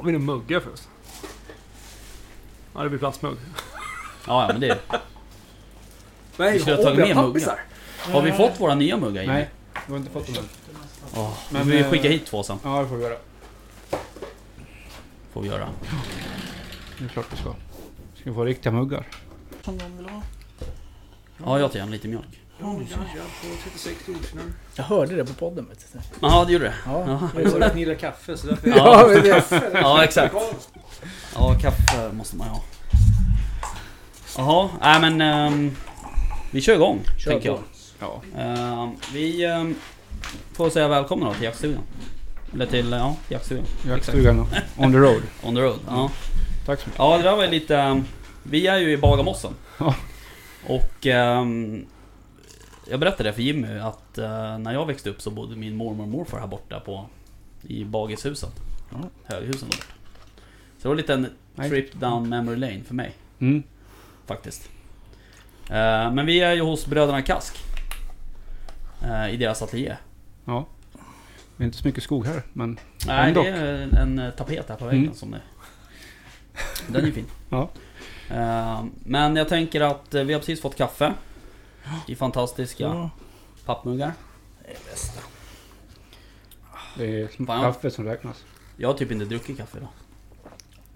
Har vi några muggar förresten? Ja, det blir plastmugg. Ja, ja men det... Nej, Vi skulle ha tagit med muggar. Har vi fått våra nya muggar Jimmy? Nej, du har inte fått dem än. Åh, Men, men vi eh, skicka hit två sen. Ja, det får vi göra. Får vi göra. Det är klart vi ska. Ska vi få riktiga muggar. Som de vill ha. Ja, jag tar gärna lite mjölk. Jag hörde det på podden vet du. Jaha, det gjorde det? Ja, Ja. Jag hörde att ni gillar kaffe så därför... Ja, men det- Ja, exakt. Ja, kaffe måste man ha. Jaha, nej men... ehm, vi kör igång, Kör tänker på. jag. Ja. Ehm, vi ehm, får säga välkomna då till jaktstugan. Eller till, ja, jaktstugan. Jaktstugan on the road. On the road. Ja. Tack så mycket. Ja, det där var lite... ehm, Vi är ju i Bagarmossen. Ja. Och... ehm, jag berättade det för Jimmy att eh, när jag växte upp så bodde min mormor och morfar här borta på... I Bagishuset. Ja. Höghusen där borta. Så det var lite en Nej. trip down memory lane för mig Mm. faktiskt. Eh, men vi är ju hos bröderna Kask. eh, I deras ateljé. Ja. Det är inte så mycket skog här, men Nej, Ändå. det är en, en eh, tapet här på väggen Mm. som det... Den är ju fin. Ja. Eh, Men jag tänker att eh, vi har precis fått kaffe. I fantastiska Ja. pappmuggar. Det är bästa. det är Fan. kaffe som räknas. Jag har typ inte druckit kaffe idag.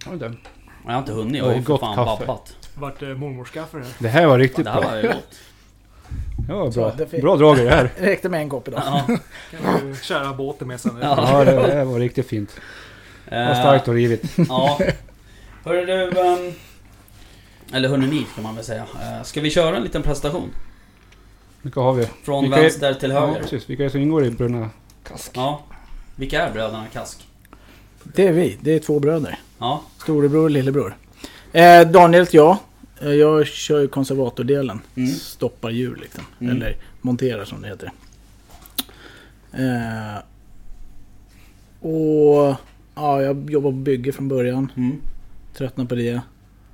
Ja, det. Jag har inte hunnit, jag har ju Och för gott fan kaffe. babbat. Vart eh, mormors kaffe det här? det här var riktigt Det här bra. var ju gott. Det var Så, bra. det fick- Bra drag i det här. Det räckte med en kopp idag. Ja. Kan du köra båten med sen? Ja. Ja, det här var riktigt fint. Det var Eh, starkt och rivigt. Ja. Hörru du... ehm, Eller hörni ni kan man väl säga. Eh, Ska vi köra en liten presentation? Vilka har vi? Från Vilka är- vänster till Ja, höger. precis. Vilka är det som ingår i Brunna Kask? Ja. Vilka är bröderna Kask? Det är vi. Det är två bröder. Ja. Storebror och lillebror. Eh, Daniel jag. Eh, Jag kör ju konservatordelen. Mm. Stoppar djur liksom. Mm. Eller monterar som det heter. Eh, och ja, jag jobbar på bygge från början. Mm. Tröttnar på det.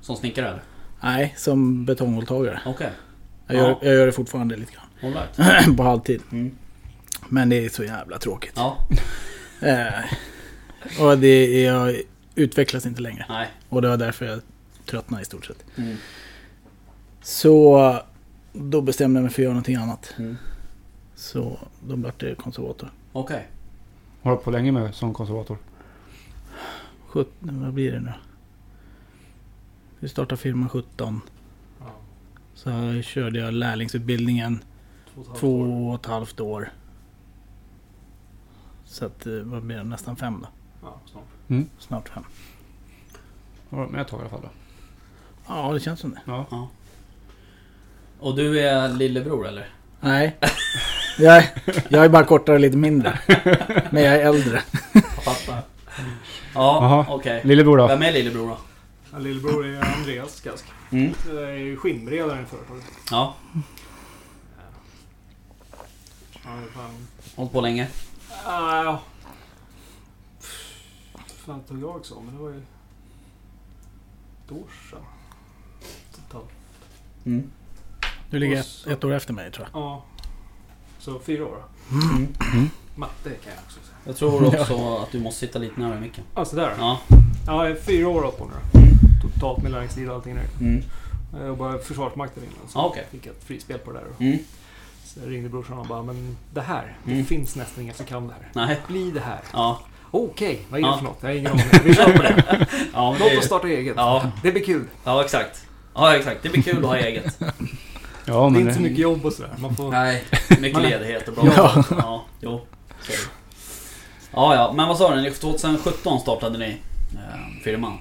Som snickare eller? Nej, som betonghålltagare. Okej. Jag, gör, Ja. jag gör det fortfarande lite grann. Right. på halvtid. Mm. Men det är så jävla tråkigt. Ja. Eh, och det är, jag utvecklas inte längre. Nej. Och det var därför jag tröttnade i stort sett. Mm. Så då bestämde jag mig för att göra någonting annat. Mm. Så då blev det konservator. Okej. Har du på länge med som konservator? 17, vad blir det nu? Vi startade firman 17. Ja. Så körde jag lärlingsutbildningen Två och ett halvt två år. och ett halvt år. Så att, eh, vad blir det? Nästan fem då. Ja, snart. Snart fem. Har du varit med ett tag i alla fall då? Ja, det känns som det. Ja. Och du är lillebror eller? Nej. Jag, jag är bara kortare och lite mindre. Men jag är äldre. Fattar. Ja, okej. Lillebror då? Vem är lillebror då? Ja, lillebror är Andreas Kask. Mm. Jag är ju skinnberedaren i företaget. Ja, Ja, fan... hållit på länge. Ah, ja. fan tog jag examen? Det var ju... Ett år sedan. Totalt. Mm. Du ligger ett, ett år efter mig tror jag. Ja. Så fyra år då. Mm. Matte kan jag också säga. Jag tror också att du måste sitta lite närmare micken. Ja, sådär. Ja. Ja, jag är fyra år på nu då. Mm. Totalt med lärlingstid och allting. där. Mm. Jag jobbade i Försvarsmakten innan. Så okej. fick jag ett frispel på det där. Mm. Så jag ringde brorsan och bara, men det här. Det Mm. finns nästan inga som kan det här. Nej. Bli det här. Ja. Okej, vad är det Ja. för något? Jag har ingen aning. Vi kör på det. Ja, men Låt det, oss starta eget. Ja. Det blir kul. ja, exakt. Ja, exakt. Det blir kul att ha eget. Ja, det är inte så mycket jobb och sådär. Man får... Nej, mycket ledighet och bra. Ja. Ja, jo. Ja, ja. Men vad sa du? 2017 startade ni eh, firman?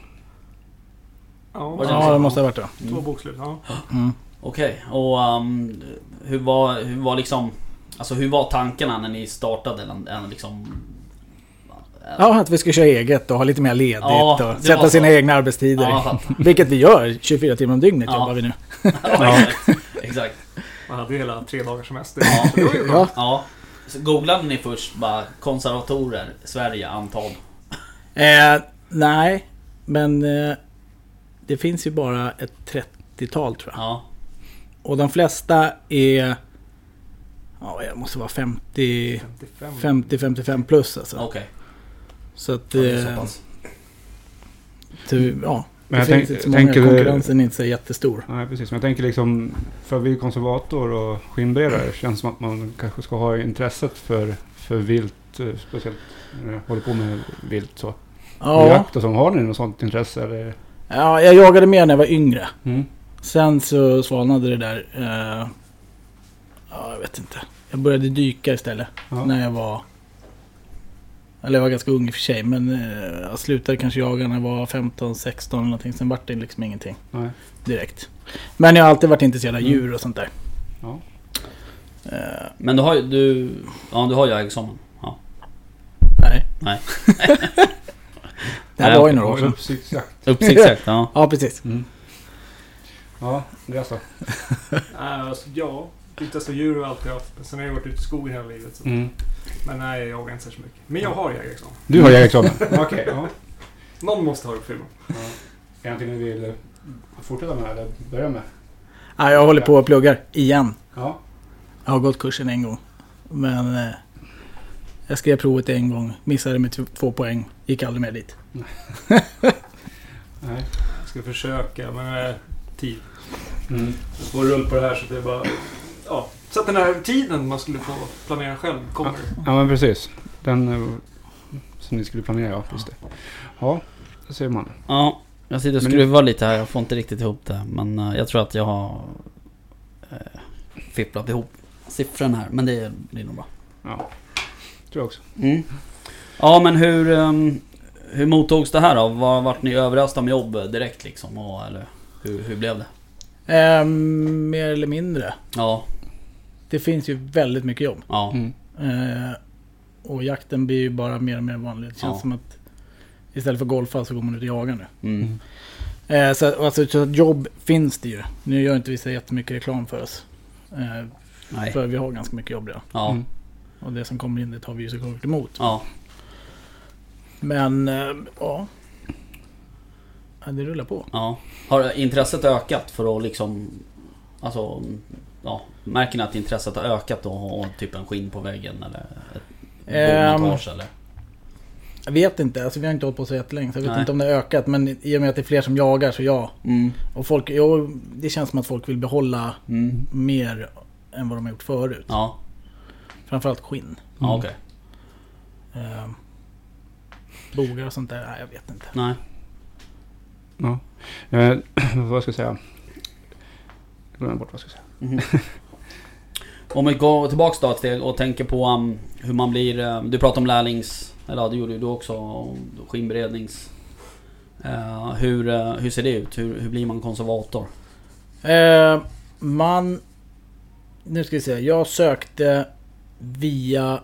Ja, det Ja, det måste ha varit det. Två Mm. bokslut, ja. Mm. Okej, och um, hur, var, hur var liksom... Alltså hur var tankarna när ni startade? Än liksom... Ja, att vi ska köra eget och ha lite mer ledigt Ja, och sätta sina egna arbetstider. Ja. Vilket vi gör 24 timmar om dygnet Ja. jobbar vi nu. Ja, exakt. exakt. Man hade ju hela tre dagars semester. Ja. Ja. Så googlade ni först bara konservatorer, Sverige, antal? Eh, nej, men eh, det finns ju bara ett 30-tal tror jag. Ja. Och de flesta är... Ja, jag måste vara 50... 55. 50-55 plus alltså. Okej. Så att... Ja, det är så eh, pass. ty- ja, Men jag tänk, inte så många. tänker... Konkurrensen är inte så jättestor. Nej, precis. Men jag tänker liksom, för att bli konservator och skinnberedare känns som att man kanske ska ha intresset för, för vilt, eh, speciellt när jag håller på med vilt så. Ja, Jakt och så. Har ni något sånt intresse? Eller? Ja, jag jagade mer när jag var yngre. Mm. Sen så svalnade det där. Eh, ja, jag vet inte. Jag började dyka istället. Ja. När jag var... Eller jag var ganska ung i och för sig. Men eh, jag slutade kanske jaga när jag var 15, 16 eller någonting. Sen vart det liksom ingenting Nej. direkt. Men jag har alltid varit intresserad av Mm. djur och sånt där. Ja. Eh, Men du har ju... Du, ja, du har jägarexamen. Ja. nej. Nej. det här Nej, var ju några år sedan. Uppsiktsjakt. Uppsiktsjakt, ja. Ja, precis. Mm. Ja, då? Nej, alltså, ja. Viktigaste djur har jag alltid haft. Sen har jag varit ute i skogen hela livet. Så. Mm. Men nej, jag jagar inte särskilt mycket. Men jag har jägarexamen. Du har jägarexamen? Okej, ja. Någon måste ha det på filmen. ja. Är det någonting ni vill eh, fortsätta med eller börja med? Ja, jag håller på och pluggar igen. Ja. Jag har gått kursen en gång. Men eh, jag skrev provet en gång. Missade med två poäng. Gick aldrig med dit. Nej. Jag ska försöka, men eh, tid. Mm. Jag får rull på det här så att det är bara... Ja. Så att den här tiden man skulle få planera själv kommer. Ja men precis. Den eh, som ni skulle planera, ja. Just det. Ja, det ser man. Ja, jag sitter och Men- skruvar lite här. Jag får inte riktigt ihop det. Men eh, jag tror att jag har eh, fipplat ihop siffrorna här. Men det blir nog bra. Ja. Tror jag också. Mm. Ja, men hur, ehm, hur mottogs det här då? Var, vart ni överösta med jobb direkt liksom? Och, eller hur, hur blev det? Eh, mer eller mindre. Ja, Det finns ju väldigt mycket jobb. ja, Mm. Eh, och jakten blir ju bara mer och mer vanlig. Det känns Ja. som att istället för golfa så går man ut och jagar nu. mm. Eh, så, alltså, så jobb finns det ju. Nu gör inte vi så jättemycket reklam för oss. Eh, Nej. för vi har ganska mycket jobb redan. Ja, Mm. Och det som kommer in det tar vi ju såklart emot. ja, Men eh, ja. ja. Det rullar på. ja. Har intresset ökat för att liksom... Alltså... Ja, märker ni att intresset har ökat och ha typ en skinn på väggen eller ett Ehm, bommontage eller? Jag vet inte, alltså vi har inte hållit på så jättelänge så jag vet Nej. inte om det har ökat. Men i och med att det är fler som jagar så ja. Mm, Och folk, jo, det känns som att folk vill behålla mm. mer än vad de har gjort förut. Ja, Framförallt skinn. ja okej. Eh, bogar och sånt där, nej jag vet inte. Nej. Ja. Eh, vad ska jag säga? Jag glömde bort vad jag ska säga. Mhm. Om vi går tillbaks då ett steg och tänker på um, hur man blir... eh, du pratade om lärlings... Eller ja, det gjorde ju du också. om Skinnberednings... Eh, hur, eh, hur ser det ut? Hur, hur blir man konservator? Eh, man... Nu ska vi se. Jag sökte via...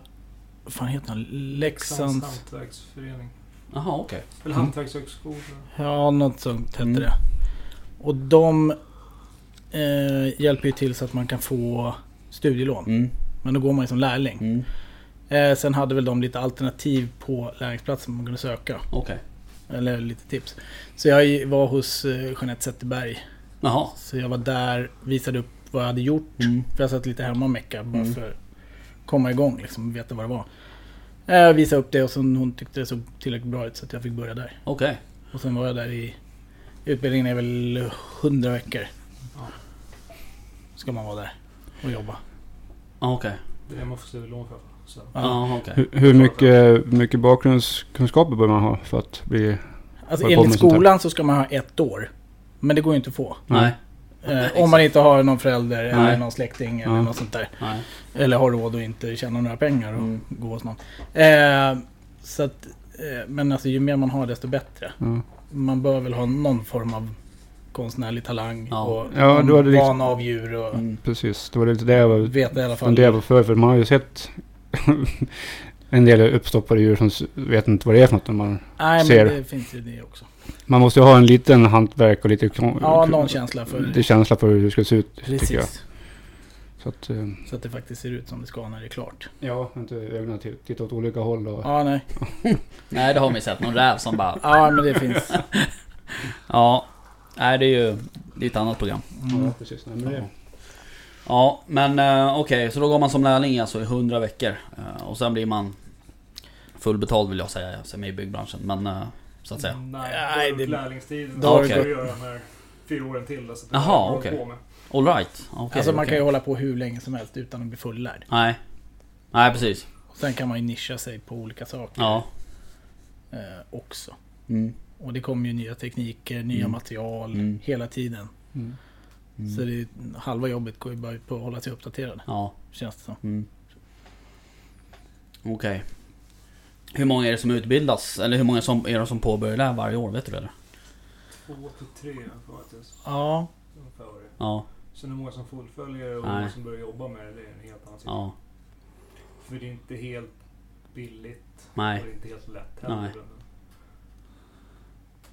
Vad fan heter han? Leksands Leksands... hantverksförening. Jaha, okej. Eller Mm. hantverkshögskola. Ja, något sånt hette Mm. det. Och de eh, hjälper ju till så att man kan få studielån. Mm, Men då går man ju som lärling. mm, Eh, sen hade väl de lite alternativ på lärlingsplatsen man kunde söka. okej. Eller lite tips. Så jag var hos eh, Jeanette Zetterberg. Jaha. Så jag var där, visade upp vad jag hade gjort. Mm, För jag satt lite hemma och meckade bara Mm. för att komma igång liksom, och veta vad det var. Jag visade upp det och sen hon tyckte det såg tillräckligt bra ut så att jag fick börja där. okej. Och sen var jag där i... Utbildningen är väl 100 veckor. Ja. Ska man vara där och jobba. Ja, okej. Det är det man får studielån för. Så. Ja. Okej. Hur, hur mycket, mycket bakgrundskunskaper bör man ha för att bli... Alltså enligt skolan så ska man ha ett år. Men det går ju inte att få. Nej, Eh, om man inte har någon förälder eller Nej. någon släkting eller något sånt där. nej. Eller har råd att inte tjäna några pengar och Mm. gå hos någon. Eh, så att, eh, men alltså ju mer man har desto bättre. Ja. Man bör väl ha någon form av konstnärlig talang Ja. och Ja, då liksom- vana av djur och Mm. Precis, det var lite det jag var i alla fall. funderade på förr. För man har ju sett en del uppstoppade djur som vet inte vad det är för något. Man, Nej ser. men det finns ju det också. Man måste ju ha en liten hantverk och lite... Ja, någon känsla för Det är känsla för hur det ska se ut, tycker jag. Precis. Så att... eh, Så att det faktiskt ser ut som det ska när det är klart. Ja, inte ögonen till, titta åt olika håll och... Ja, nej. Nej, det har vi sett. Någon räv som bara... Ja, men det finns. Ja. Nej, det är ju... Det är ett annat program. Mm. Ja, precis. Nej, men det, Ja, men eh, okej, så då går man som lärling alltså i 100 veckor. Eh, och sen blir man fullbetald vill jag säga, som är i byggbranschen. Men så att säga. Nej, Nej, då det- är det lärlingstiden. då har det du göra här fyra åren till. Alltså, det Jaha, okej. med. Alright. Okay, alltså man kan ju hålla på hur länge som helst utan att bli fullärd. Nej. Nej, precis. Och sen kan man ju nischa sig på olika saker Ja. eh, också. Mm. Och det kommer ju nya tekniker, nya Mm. material Mm. hela tiden. Mm. Mm. Så det, halva jobbet går ju bara ut på att hålla sig uppdaterad. Ja. Känns det som. Mm. Okej. Hur många är det som utbildas? Eller hur många som, är det som påbörjar det här varje år? Vet du det eller? Två till tre faktiskt. Ja, Ungefär. Ja. Sen hur många som fullföljer och hur Nej. många som börjar jobba med det, det är en helt annan sak. Ja. För det är inte helt billigt. Nej. Och det är inte helt lätt heller. Nej.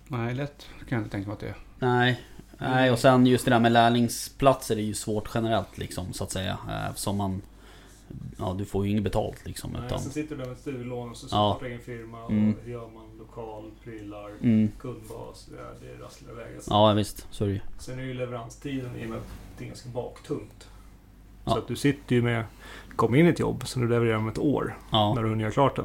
Nej, lätt kan jag inte tänka mig att det är. Nej. Nej, och sen just det där med lärlingsplatser är ju svårt generellt liksom så att säga. Eh, Eftersom man... Ja, du får ju inget betalt liksom. Nej, Utan, sen sitter du där med studielån och så Ja. startar egen firma och Mm. gör man lokal, prylar, mm. kundbas. Ja, det rasslar iväg. Alltså. Ja, visst. Så är det ju. Sen är ju leveranstiden i och med att det är ganska baktungt. Ja. Så att du sitter ju med... Kom in i ett jobb som du levererar om ett år. Ja. När du hunnit göra klart det.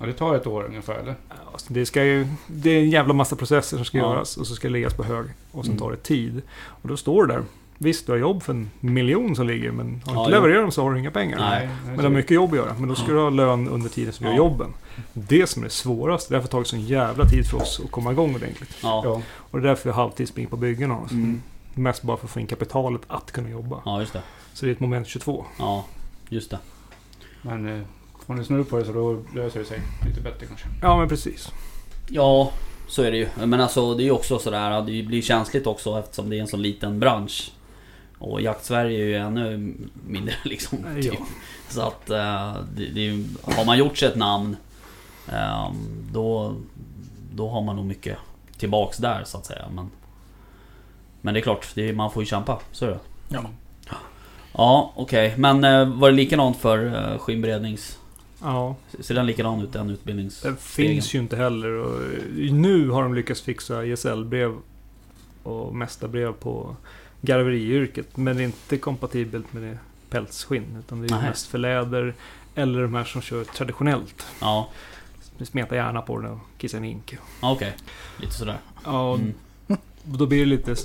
Ja, det tar ett år ungefär eller? Alltså det, ska ju, det är en jävla massa processer som ska Ja. göras och så ska det läggas på hög. Och sen Mm. tar det tid. Och då står du där. Visst, du har jobb för en miljon som ligger men har du Ja, inte levererat dem så har du inga pengar. Nej. Men du har mycket jobb att göra. Men då ska du ha lön under tiden som du gör jobben. Det som är det svåraste. Därför har det tagit sån jävla tid för oss att komma igång ordentligt. Ja. Ja. Och det är därför vi halvtidsspring på byggena. Alltså. Mm. Mest bara för att få in kapitalet att kunna jobba. Ja, just det. Så det är ett moment 22. Ja, just det. Men eh, får man snurr på det så då löser det sig lite bättre kanske. Ja men precis. Ja, så är det ju. Men alltså det är ju också sådär, det blir känsligt också eftersom det är en så liten bransch. Och jakt-Sverige är ju ännu mindre liksom. Ja. Typ. Så att eh, det, det har man gjort sig ett namn eh, då, då har man nog mycket tillbaks där så att säga. Men, men det är klart, det man får ju kämpa. Så är det. Ja. Ja, okej. Men eh, var det likadant för eh, skinnberednings... Ja. Ser den likadan ut, den utbildnings... Det finns ju inte heller. Och nu har de lyckats fixa gesällbrev och mästarbrev på garveriyrket. Men det är inte kompatibelt med det pälsskinn. Utan det är Nej. mest för läder. Eller de här som kör traditionellt. Ja, Smeta gärna på den och kissa en ink. ja, okej. Lite sådär. Ja, Mm. då blir det lite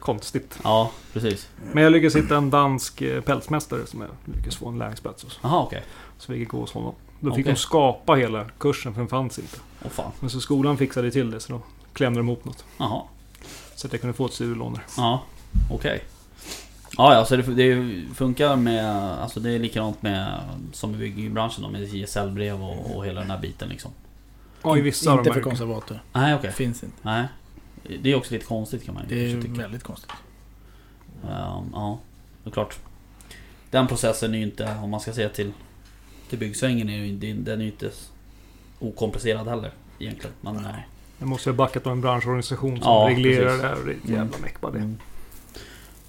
konstigt. Ja, precis. Men jag lyckades hitta en dansk eh, pälsmästare som jag lyckades få en lärlingsplats hos. Jaha, okej. Så vi gick hos honom. Då fick Okej. de skapa hela kursen för den fanns inte. Åh fan. Men så skolan fixade till det så då klämde de ihop något. Jaha. Så att jag kunde få ett studielån där. Ja, okej. Ja, ja, så det, det funkar med... Alltså det är likadant med... Som i byggbranschen då, med gesällbrev och, och hela den här biten liksom. Ja, i vissa av inte för konservator. Nej, okej. Det finns inte. Nej. Det är också lite konstigt kan man ju Det är tycka. väldigt konstigt. Ehm, ja, det är klart. Den processen är ju inte, om man ska säga till, till byggsvängen, är ju, den är ju inte okomplicerad heller egentligen. Men, eh, Jag måste ha backat på en branschorganisation som Ja, reglerar precis. det här. och Det är ett Mm. jävla meck bara det. Mm.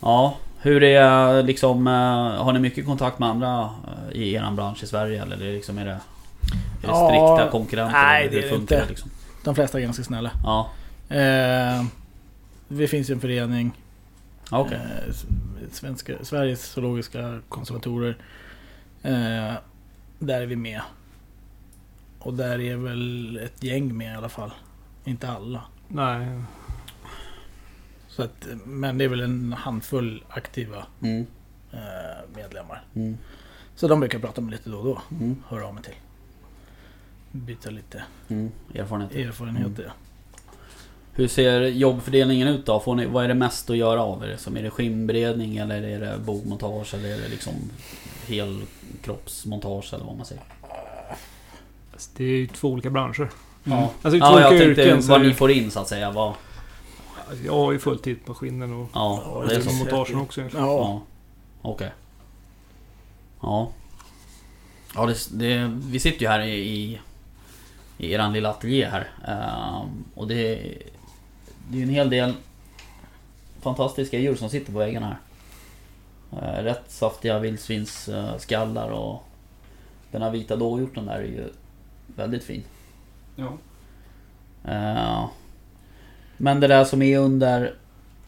Ja, hur är liksom... eh, Har ni mycket kontakt med andra eh, i eran bransch i Sverige eller är det liksom... Är det, är det Ja, strikta konkurrenter? nej, eller det hur är det funkar inte. Liksom? De flesta är ganska snälla. Ja, Eh, det finns ju en förening. ja okej. Eh, svenska, Sveriges zoologiska konservatorer. Eh, där är vi med. Och där är väl ett gäng med i alla fall. Inte alla. Nej. Så att, men det är väl en handfull aktiva Mm, eh, medlemmar. mm, Så de brukar prata med lite då och då. mm, Höra av mig till. Byta lite mm. Erfarenheter. erfarenheter. Hur ser jobbfördelningen ut då? Får ni, vad är det mest att göra av? Det, som, är det skinnberedning eller är det bogmontage eller är det liksom helkroppsmontage eller vad man säger? Det är ju två olika branscher. Mm. Alltså två Ja, jag tänkte yrken. så vad ni får in så att säga. Vad, Jag har ju fulltid på skinnen och ja, det är och så. montagen också egentligen. Ja. Ja. Okej. Ja. Ja, det, det, vi sitter ju här i, i, i eran lilla ateljé här. Ehm, och det, det är ju en hel del fantastiska djur som sitter på väggarna här. Eh, rätt saftiga vildsvinsskallar och den här vita dåhjorten där är ju väldigt fin. Ja. Eh, men det där som är under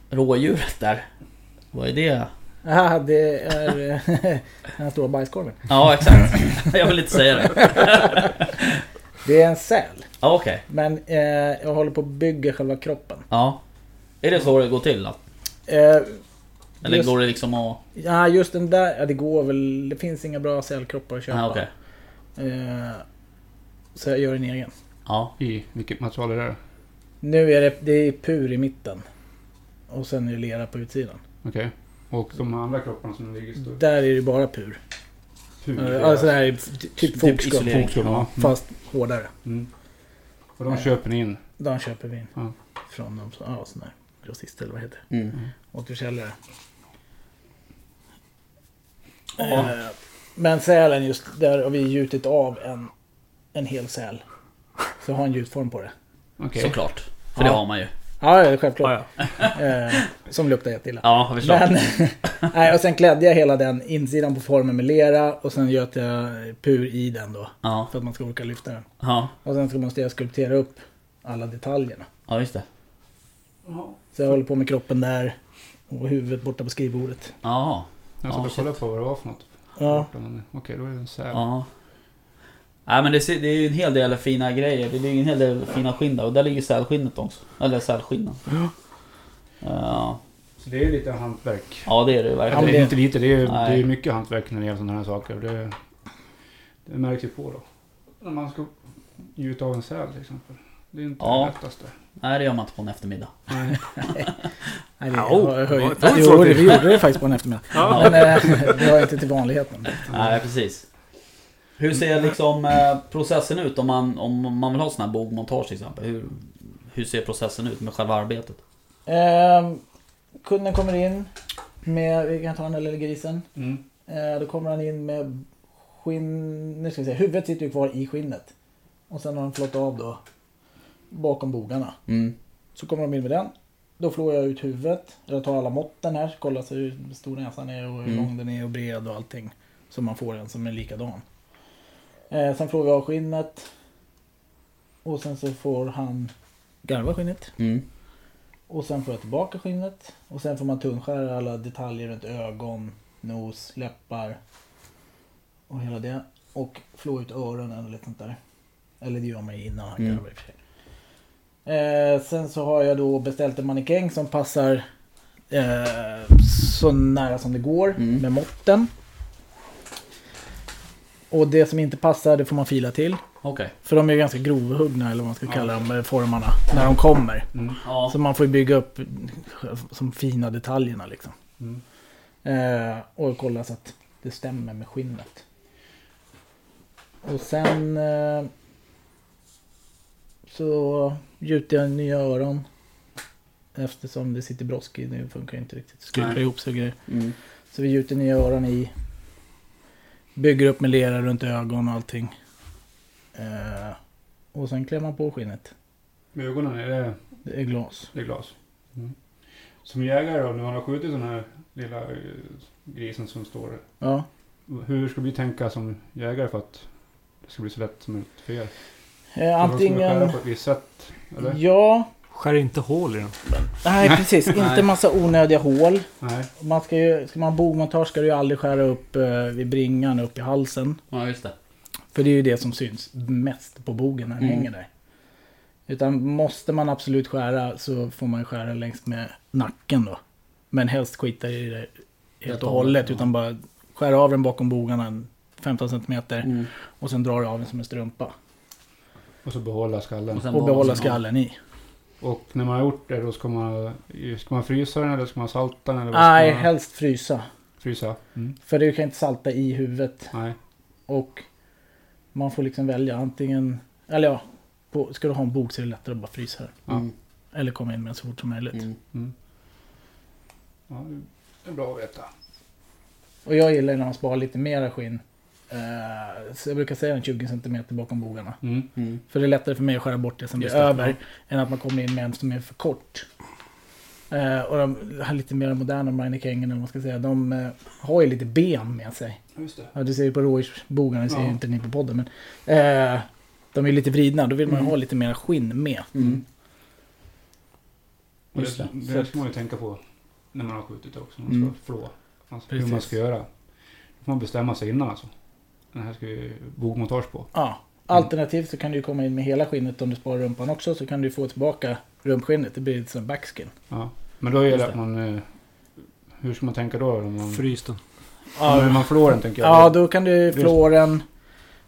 rådjuret där. Vad är det? Ja, det är eh, den stora bajskorven. Ja, exakt. Jag vill inte säga det. Det är en säl. Ja, okej. Men eh, jag håller på att bygga själva kroppen. Ja. Är det så det går till? Då? Eh, Eller Just- går det liksom att... ja, just den där. Ja, det går väl. Det finns inga bra sälkroppar att köpa. Ja, okej. eh, så jag gör en egen. Ja. I vilket material är det? Nu är det, det är pur i mitten. Och sen är det lera på utsidan. Okej. Och de andra kropparna som ligger stå... Där är det bara pur. Pur. Eh, Alltså det här är typ Typ fotskum. isolering. Fotskum, ja. Mm. Fast hårdare. Mm. Och de köper ni in? De köper vi in. Ja. Från de som, ja, sån där grossist eller vad heter Mm. det? Återförsäljare. Ja. Eh, Men sälen just, där har vi gjutit av en, en hel säl. Så har en gjutform på det. Okej. Såklart. För Ja. det har man ju. Ja, självklart. Ja, ja. Eh, som luktar jätteilla. Ja. Men, nej, och sen klädde jag hela den insidan på formen med lera och sen göt jag pur i den då. Ja. För att man ska orka lyfta den. Ja. Och sen så måste jag skulptera upp alla detaljerna. Ja, just det. Så jag håller på med kroppen där och huvudet borta på skrivbordet. Ja. Jag kollade shit. på vad det var för något. Ja. Okej, då är det en säl. Ja. Nej men det, ser- det är ju en hel del fina grejer. Det är ju en hel del fina skinn där. Och där ligger sälskinnet också. Eller sälskinnen. Ja. Så det är lite hantverk. Ja det är det Ja, verkligen. men det är inte lite, det är, Nej. det är mycket hantverk när det gäller sådana här saker. Det, det märks ju på då. När man ska gjuta av en säl till exempel. Det är inte Ja. det lättaste. Nej det gör man inte på en eftermiddag. Nej. Nej, det, Ja, hör jo, det, till. vi gjorde det faktiskt på en eftermiddag. Ja. Men eh, det var inte till vanligheten. Nej precis. Hur ser liksom eh, processen ut om man, om man vill ha sån här bogmontage till exempel? Hur, hur ser processen ut med själva arbetet? Eh, kunden kommer in med, vi kan ta den där lilla grisen. Mm. Eh, då kommer han in med skinn, nu ska vi se, huvudet sitter ju kvar i skinnet. Och sen har han flått av då bakom bogarna. Mm. Så kommer de in med den. Då flår jag ut huvudet. Jag tar alla måtten här. Kollar så hur stor näsan är och hur Mm. lång den är och bred och allting. Så man får en som är likadan. Eh, sen vi av skinnet. Och sen så får han garva skinnet. Mm. Och sen får jag tillbaka skinnet. Och sen får man tunskära alla detaljer runt ögon, nos, läppar. Och hela det. Och flå ut öronen och lite sånt där. Eller det gör man ju innan han Mm. garvar i och för sig. Eh, sen så har jag då beställt en mannekäng som passar eh, så nära som det går Mm. med måtten. Och det som inte passar det får man fila till. Okej. För de är ganska grovhuggna eller vad man ska kalla dem, eh, formarna. När de kommer. Mm. Ja. Så man får bygga upp som fina detaljerna liksom. Mm. Eh, och kolla så att det stämmer med skinnet. Och sen eh, så gjuter jag nya öron. Eftersom det sitter brosk i. Det funkar inte riktigt. Skruvar Nej. ihop sig och grejer. Mm. Så vi gjuter nya öron i. Bygger upp med lera runt ögon och allting. Eh, och sen klär man på skinnet. Med ögonen, är det, Det är glas. det är glas? Mm. Som jägare då, när man har skjutit den här lilla eh, grisen som står Ja. Hur ska vi tänka som jägare för att det ska bli så lätt som möjligt för er? Eh, Ska antingen... skära på ett visst sätt? Eller? Ja. Skär inte hål i den. Nej precis. Inte massa onödiga hål. Nej. Man ska, ju, ska man ha bogmontage ska du ju aldrig skära upp eh, vid bringan upp i halsen. Ja just det. För det är ju det som syns mest på bogen när den Mm. hänger där. Utan måste man absolut skära så får man ju skära längs med nacken då. Men helst skita i det helt och hållet. Utan bara skära av den bakom bogarna en 15 cm. Mm. Och sen drar du av den som en strumpa. Och så behålla skallen. Och sen Och behålla skallen i. Och när man har gjort det då ska man, ska man frysa den eller ska man salta den? Eller vad Nej, man helst frysa. Frysa? Mm. För du kan inte salta i huvudet. Nej. Och man får liksom välja antingen, eller ja, på, ska du ha en bok så är det lättare att bara frysa den. Mm. Eller komma in med den så fort som möjligt. Mm. Mm. Ja, det är bra att veta. Och jag gillar när man sparar lite mera skinn. Eh, så jag brukar säga en 20 cm bakom bogarna. Mm. Mm. För det är lättare för mig att skära bort det som blir över. Än att man kommer in med en som är för kort. Eh, och de här lite mer moderna Meinekängen eller vad man ska säga. De eh, har ju lite ben med sig. Just det. Ja, du ser ju på rådjursbogarna, det ser ju Ja. inte ni på podden. Men, eh, de är lite vridna, då vill man ju Mm. ha lite mer skinn med. Mm. Och Just det, det. det, ska man ju tänka på när man har skjutit också. Man ska Mm. flå. Alltså, hur man ska göra. Då får man bestämma sig innan alltså. Den här ska ju bogmontage på. Ja. Alternativt så kan du komma in med hela skinnet om du sparar rumpan också. Så kan du få tillbaka rumpskinnet. Det blir lite som backskin. Ja. Men då gäller det att man... eh, Hur ska man tänka då? Om man, Frys den. ja. När man förlorar den tänker jag. Ja, då kan du flå den.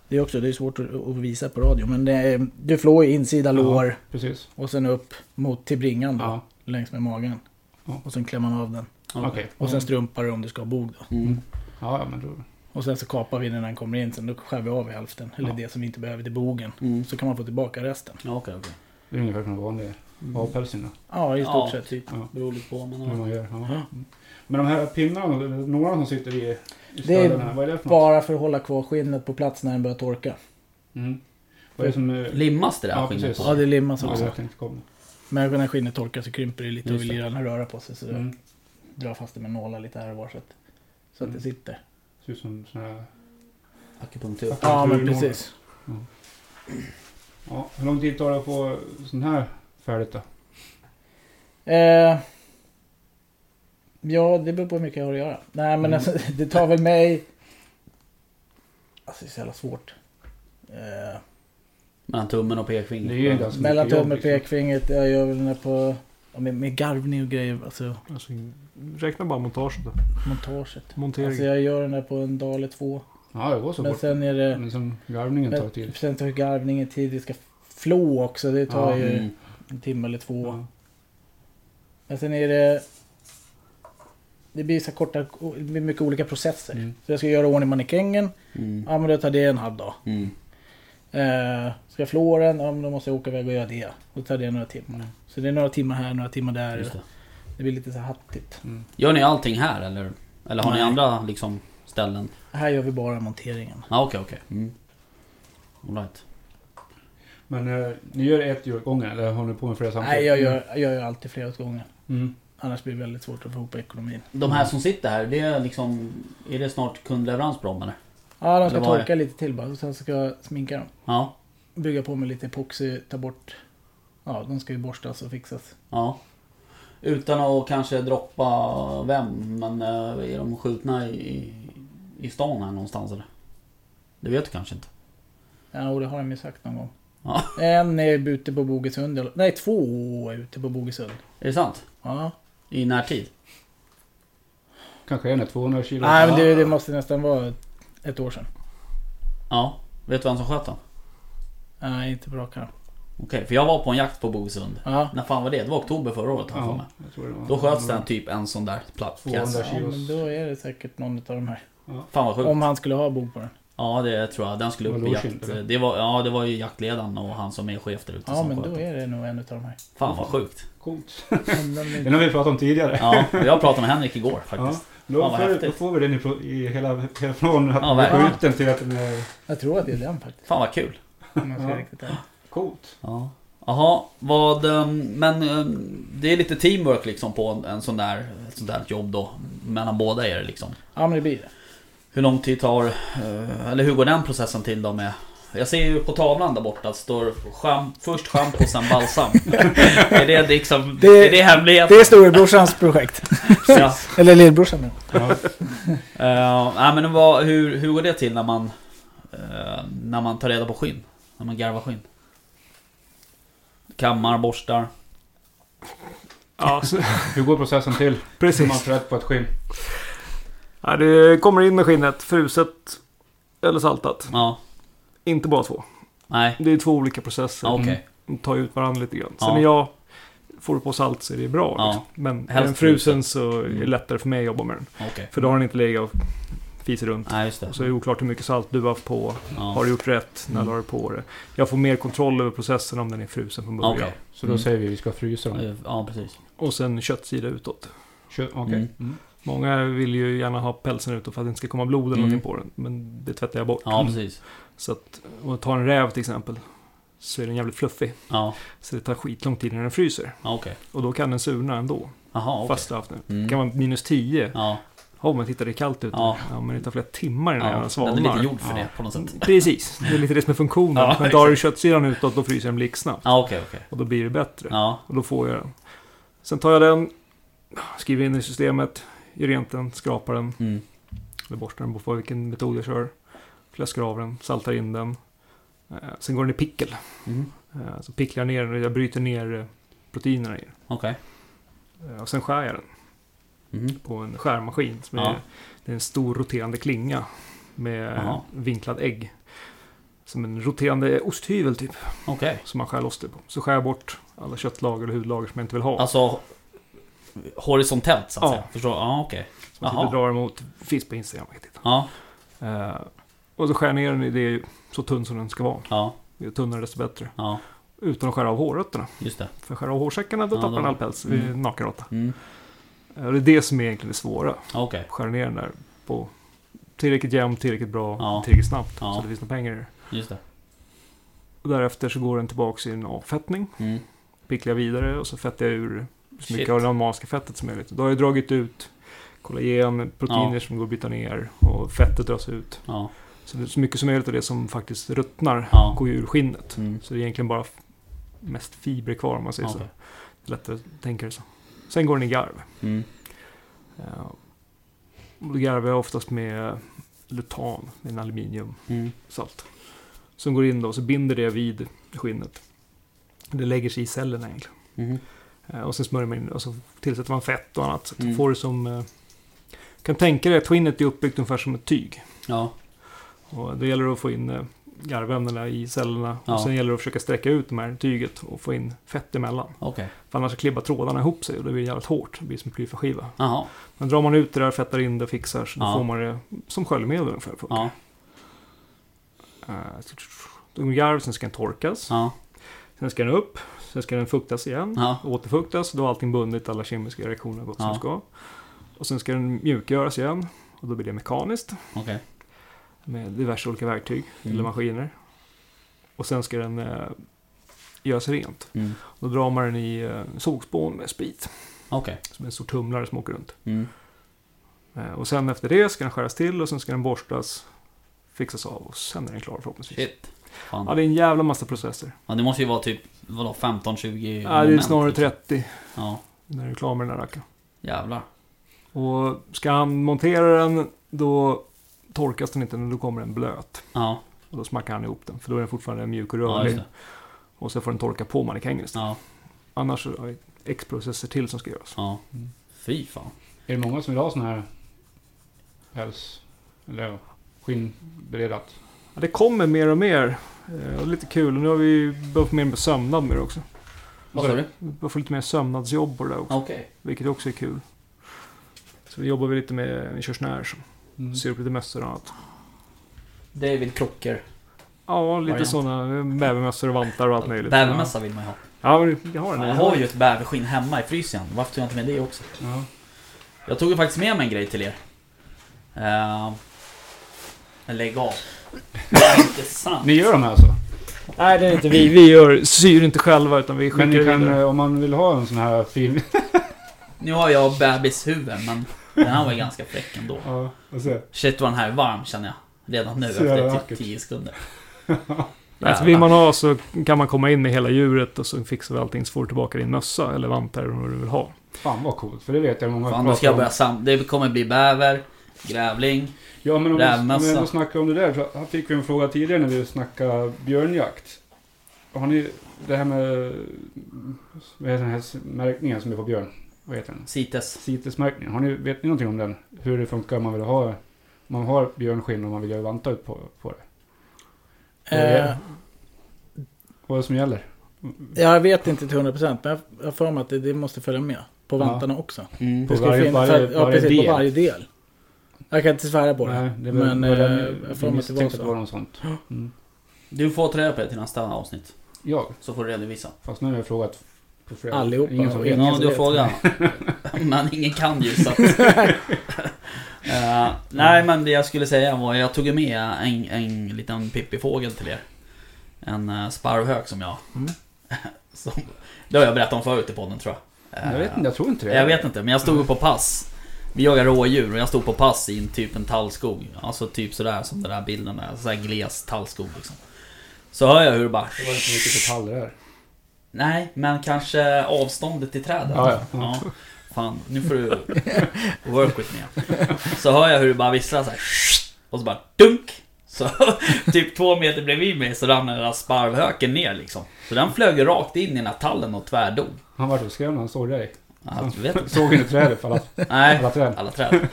Det är också det är svårt att, visa på radio. Men det är, du flår ju insida Ja. lår Precis. och sen upp mot till bringan då. Ja. Längs med magen. Ja. Och sen klämmer man av den. Okej. Och sen strumpar du om du ska ha bog då. Mm. Ja, ja, men då... Och sen så kapar vi när den kommer in. Sen då skär vi av i hälften. Eller Ja. det som vi inte behöver till bogen. Mm. Så kan man få tillbaka resten. Ja, okej, okej. Det är ungefär som vanlig Mm. avpälsning då. Ja, i stort Ja. sett typ. Ja. Beror lite på, men... Hur Ja. man gör. Ja. Ja. Mm. Men de här pinnarna, några som sitter i, i Det är vad är det för något? Bara för att hålla kvar skinnet på plats när den börjar torka. Mm. Vad är det som... eh, Limmas det där Ja, skinnet precis. på? Ja, det limmas Ja, också. jag komma. Men när skinnet torkar så krymper det lite och Just vill det. gärna röra på sig. Så Mm. drar fast det med nålar lite här och var så att, så att Mm. det sitter. Ut som såna här... Akupunktur. Ja. Ja, men precis. Ja, hur lång tid tar det att få sån här färdigt då? Eh, ja, det beror på hur mycket jag har att göra. Nej, men Mm. alltså, det tar väl mig... Alltså, det är så jävla svårt. Eh, Mellan tummen och pekfingret. Det är ju ganska mellan tummen och liksom. pekfingret. Jag gör väl den där på... Ja, med, med garvning och grejer. Alltså, Alltså, räkna bara montaget då. montaget. Montering. Alltså, jag gör den där på en dag eller två. Ja, det går så Men fort. sen är det... Men som garvningen tar tid. sen tar garvningen tid. Vi ska flå också. Det tar Ja, ju Mm. en timme eller två. Ja. Men sen är det... Det blir så här korta, det blir mycket olika processer. Mm. Så jag ska göra ordning mannekängen. Mm. Ja men då tar det en halv dag. Mm. Eh, ska jag flå den? Ja men då måste jag åka iväg och göra det. Då tar det några timmar. Mm. Så det är några timmar här, några timmar där. Just Det. det. blir lite så här hattigt. Mm. Gör ni allting här eller? Eller har ni Nej. andra liksom ställen? Här gör vi bara monteringen. Ja, okej, okej. Mm. All right. Men eh, ni gör ett djur åt gången eller håller ni på med flera samtidigt? Nej jag gör, jag gör alltid flera åt gången. Mm. Annars blir det väldigt svårt att få ihop ekonomin. De här som sitter här, det är liksom... Är det snart kundleverans på dem eller? Ja de ska Eller torka lite till bara. Och sen ska jag sminka dem. Ja. Bygga på med lite epoxy, ta bort... Ja de ska ju borstas och fixas. Ja. Utan att kanske droppa vem, men eh, är de skjutna i, i stan här någonstans eller? Det vet du kanske inte? Ja och det har de ju sagt någon gång. Ja. En är ute på Bogesund. eller- Nej två är ute på Bogesund. Är det sant? Ja. I närtid? Kanske en är 200 kilo. Nej men det, det måste nästan vara ett år sedan. Ja. Vet du vem som sköt den? Nej inte på rak arm. Okej, för jag var på en jakt på Bogesund. Ja. När fan var det? Det var oktober förra året har jag för mig. Ja, jag tror det var. Då sköts den typ en sån där platt 200 pjäs. ja kilos. men då är det säkert någon av de här. Fan vad sjukt. Om han skulle ha bok på den. Ja det tror jag. Den skulle upp Var i det jakt. eller? Det var, ja det var ju jaktledaren och han som är chef där ute Ja som men sköt då den. är det nog en av de här. Fan vad sjukt. Coolt. Men de Den är- har vi pratat om tidigare. Ja, jag pratade med Henrik igår Ja. faktiskt. Då, Fan, får, då får vi den i, i hela, hela från att Ja, ja, verkligen. skjuten till att den är Jag tror att det är den faktiskt. Fan vad kul. Ja. coolt. Ja. Jaha, vad... ehm, Men ehm, det är lite teamwork liksom på en, en sån där, ett sånt där jobb då. Mellan båda er liksom. Ja men det blir det. Hur lång tid tar... eh, Eller hur går den processen till då med... Jag ser ju på tavlan där borta att det står schamp, först schampo sen balsam. är det liksom... Det- är det hemligheten? Det är storebrorsans projekt. Ja. Eller lillbrorsan nu. Ja. Uh, nej men vad, hur, hur går det till när man... eh, när man tar reda på skinn? När man garvar skinn? Kammar, borstar. Ja, så, Hur går processen till? Hur man precis. får rätt på ett skinn? Ja, det kommer in med skinnet, fruset eller saltat. Ja. Inte bara två. Nej. Det är två olika processer. Ja, Okej. De tar ut varandra lite grann. Sen Ja. när jag får på salt så är det bra. Ja. Liksom. Men är den frusen så är Mm. det lättare för mig att jobba med den. Okej. För då har den inte legat och fiser runt. Nej just det. Och så är det oklart hur mycket salt du har haft på. Ja. Har du gjort rätt? När Mm. du har du på det? Jag får mer kontroll över processen om den är frusen från början. Okej. Så då Mm. säger vi att vi ska frysa dem. Eh, Ja precis. Och sen köttsida utåt. Kö- Okej. Mm. Mm. Många vill ju gärna ha pälsen utåt för att det inte ska komma blod eller Mm. någonting på den. Men det tvättar jag bort. Ja precis. Så att, jag tar en räv till exempel. Så är den jävligt fluffig. Ja. Så det tar skitlång tid när den fryser. Ja, Okej. Och då kan den surna ändå. Jaha okej. Fast du har haft den. Mm. Det kan vara minus 10. Ja. Ja, men titta det är kallt ute. Ja. Ja. men det tar flera timmar innan ja. den Den svalnar. är lite gjord för Ja. det på något sätt. Precis, det är lite det som är funktionen. Ja, men drar du köttsidan utåt då fryser den blixtsnabbt. Ja okej okej. Och då blir det bättre. Ja. Och då får jag den. Sen tar jag den, skriver in i systemet, gör rent den, skrapar den, Mm. eller borstar den på vilken metod jag kör. Fläskar av den, saltar in den. Eh, sen går den i pickel. Mm. Eh, så picklar jag ner den jag bryter ner eh, proteinerna i den. Okej. Eh, och sen skär jag den Mm. på en skärmaskin. Som är, Ja. Det är en stor roterande klinga med Jaha. vinklad ägg. Som en roterande osthyvel typ. Okej. Som man skär loss det på. Så skär jag bort alla köttlager och hudlager som jag inte vill ha. Alltså horisontellt så att Ja. säga. Förstår? Ja, okej. som jag jaha. typ drar emot. Finns på Instagram. Ja, Eh, och så skär ner den i det så tunn som den ska vara. ja, Ju tunnare desto bättre. ja. Utan att skära av hårrötterna. Just det. För skär av hårsäckarna då Ja, tappar den all päls. mm. Nakenråtta. Mm. Eh, det är det som är egentligen det svåra. Okej. Skära ner den där på tillräckligt jämnt, tillräckligt bra, Ja. tillräckligt snabbt. Ja. Så det finns några pengar i det. Just det. Och därefter så går den tillbaks i en avfettning. Mm. Picklar jag vidare och så fettar jag ur så Shit. mycket av det animaliska fettet som möjligt. Då har jag dragit ut kollagen, proteiner Ja. som går att byta ner och fettet dras ut. Ja. Så, mycket som möjligt av det som faktiskt ruttnar Ja. går ju ur skinnet. Mm. Så det är egentligen bara mest fibrer kvar om man säger Ja, så. Det är lättare att tänka det så. Sen går den i garv. Mm. Då garvar jag oftast med lutan, med en aluminiumsalt. Mm. Som går in då och så binder det vid skinnet. Det lägger sig i cellerna egentligen. Mhm. Eh, Och sen smörjer man in och så tillsätter man fett och annat. Så att Mm. får det som... eh, kan tänka dig att skinnet är uppbyggt ungefär som ett tyg. Ja. Och då gäller det att få in eh, garvämnena i cellerna. Ja. Och sen gäller det att försöka sträcka ut de här tyget och få in fett emellan. Okej. För annars klibbar trådarna ihop sig och det blir jävligt hårt. Det blir som en plyfaskiva. Men drar man ut det där, fettar in det, fixar så då Ja. får man det som sköljmedel ungefär. Ja. Eh, Då går garv, sen ska den torkas. Ja. Sen ska den upp. Sen ska den fuktas igen. Ja. Återfuktas. Då har allting bundit, alla kemiska reaktioner har gått Ja. som ska. Och sen ska den mjukgöras igen. Och då blir det mekaniskt. Okej. Med diverse olika verktyg Mm. eller maskiner. Och sen ska den eh, göras rent. Mm. Då drar man den i eh, sågspån med sprit. Okej. Som en stor tumlare som åker runt. Mm. Eh, och sen efter det ska den skäras till och sen ska den borstas. Fixas av och sen är den klar förhoppningsvis. Shit. Fan. Ja, det är en jävla massa processer. Ja, det måste ju vara typ, vadå, 15-20 Ja, det är snarare liksom. 30 Ja, när du är klar med den här rackaren. jävlar. Och ska han montera den, då torkas den inte, men då kommer den blöt. Ja, Och då smackar han ihop den, för då är den fortfarande mjuk och ja rörlig. det. och så får den torka på mannekängen istället. Ja, Annars har vi X processer till som ska göras. ja. Mm. Fy fan. Är det många som vill ha sån här päls? Eller ja, skinnberedat? Ja, det kommer mer och mer. Eh, Och lite kul. Och nu har vi börjat få mer med sömnad med det också. Vad sa du? Vi börjar få lite mer sömnadsjobb på det där också. Okej. Vilket också är kul. Så vi jobbar vi lite med, vi kör snär som Mm. syr upp lite mössor och annat. David Klocker. Ja, lite sådana bävermössor och vantar och allt möjligt. Bävermössa vill man ju ha. Ja, men jag har den. Jag har ju ett bäverskinn hemma i frysen. Varför tog jag inte med det också? Ja. Jag tog ju faktiskt med mig en grej till er. Uh, lägg av. Det är inte sant. Ni gör de här alltså? Nej, det är inte vi. Vi gör, syr inte själva utan vi skickar Men ni kan, vidare. eh, om man vill ha en sån här fin... Nu har jag bebishuvud men den här var ju ganska fräck ändå. ja, se. Shit vad den här är varm känner jag. Redan nu Så efter typ 10 sekunder. Alltså, vill man ha så kan man komma in med hela djuret och så fixar vi allting så får du tillbaka din mössa eller vantar eller vad du vill ha. Fan vad coolt, för det vet jag många Fan, då ska jag börja sam... Det kommer bli bäver, grävling. Ja men om Rävmössa. vi ändå snackar om det där, så här fick vi en fråga tidigare när vi snackade björnjakt. Har ni det här med, vad heter den här märkningen som är på björn? Vad heter den? Cites. CITES-märkningen. Har ni, vet ni någonting om den? Hur det funkar om man vill ha, om man har björnskinn och man vill göra vantar ut på, på det? Eh, Vad är det som gäller? jag vet inte till 100% men jag jag har för mig att det, det måste följa med. På Ja. vantarna också. Mm. På varje- finnas- varje- ja, varje precis, del. på varje del. Jag kan inte svära på det. Nej, det var, men, var den, eh, jag får mig att det var så. det var något sånt. Mm. Du får ta reda på det till nästa avsnitt. Jag? Så får du redovisa. Fast nu har jag frågat på flera. Allihopa Ingen som vet. ingen Ja, du har frågat. Men ingen kan ju så att... Eh, Nej men det jag skulle säga var, jag tog med en, en liten pippifågel till er. En uh, sparvhök som jag... Mm. som, det har jag berättat om förut i podden tror jag. Jag vet inte, jag tror inte det. Jag vet inte, men jag stod på pass. Vi jagar rådjur och jag stod på pass i en typ en tallskog. Alltså typ sådär som den där bilden är. Sådär gles tallskog liksom. Så hör jag hur det bara... Det var inte mycket detaljer där. Nej, men kanske avståndet till träden. Ja, ja. Ja. Fan, nu får du work with me. Så hör jag hur det bara visslar så här. Och så bara dunk! Så typ två meter bredvid mig så rann den där sparvhöken ner liksom. Så den flög rakt in i den här tallen och tvärdog. Han var så skrämd när han såg dig. Ja. Såg inte trädet för alla, Nej, alla träd. alla träd.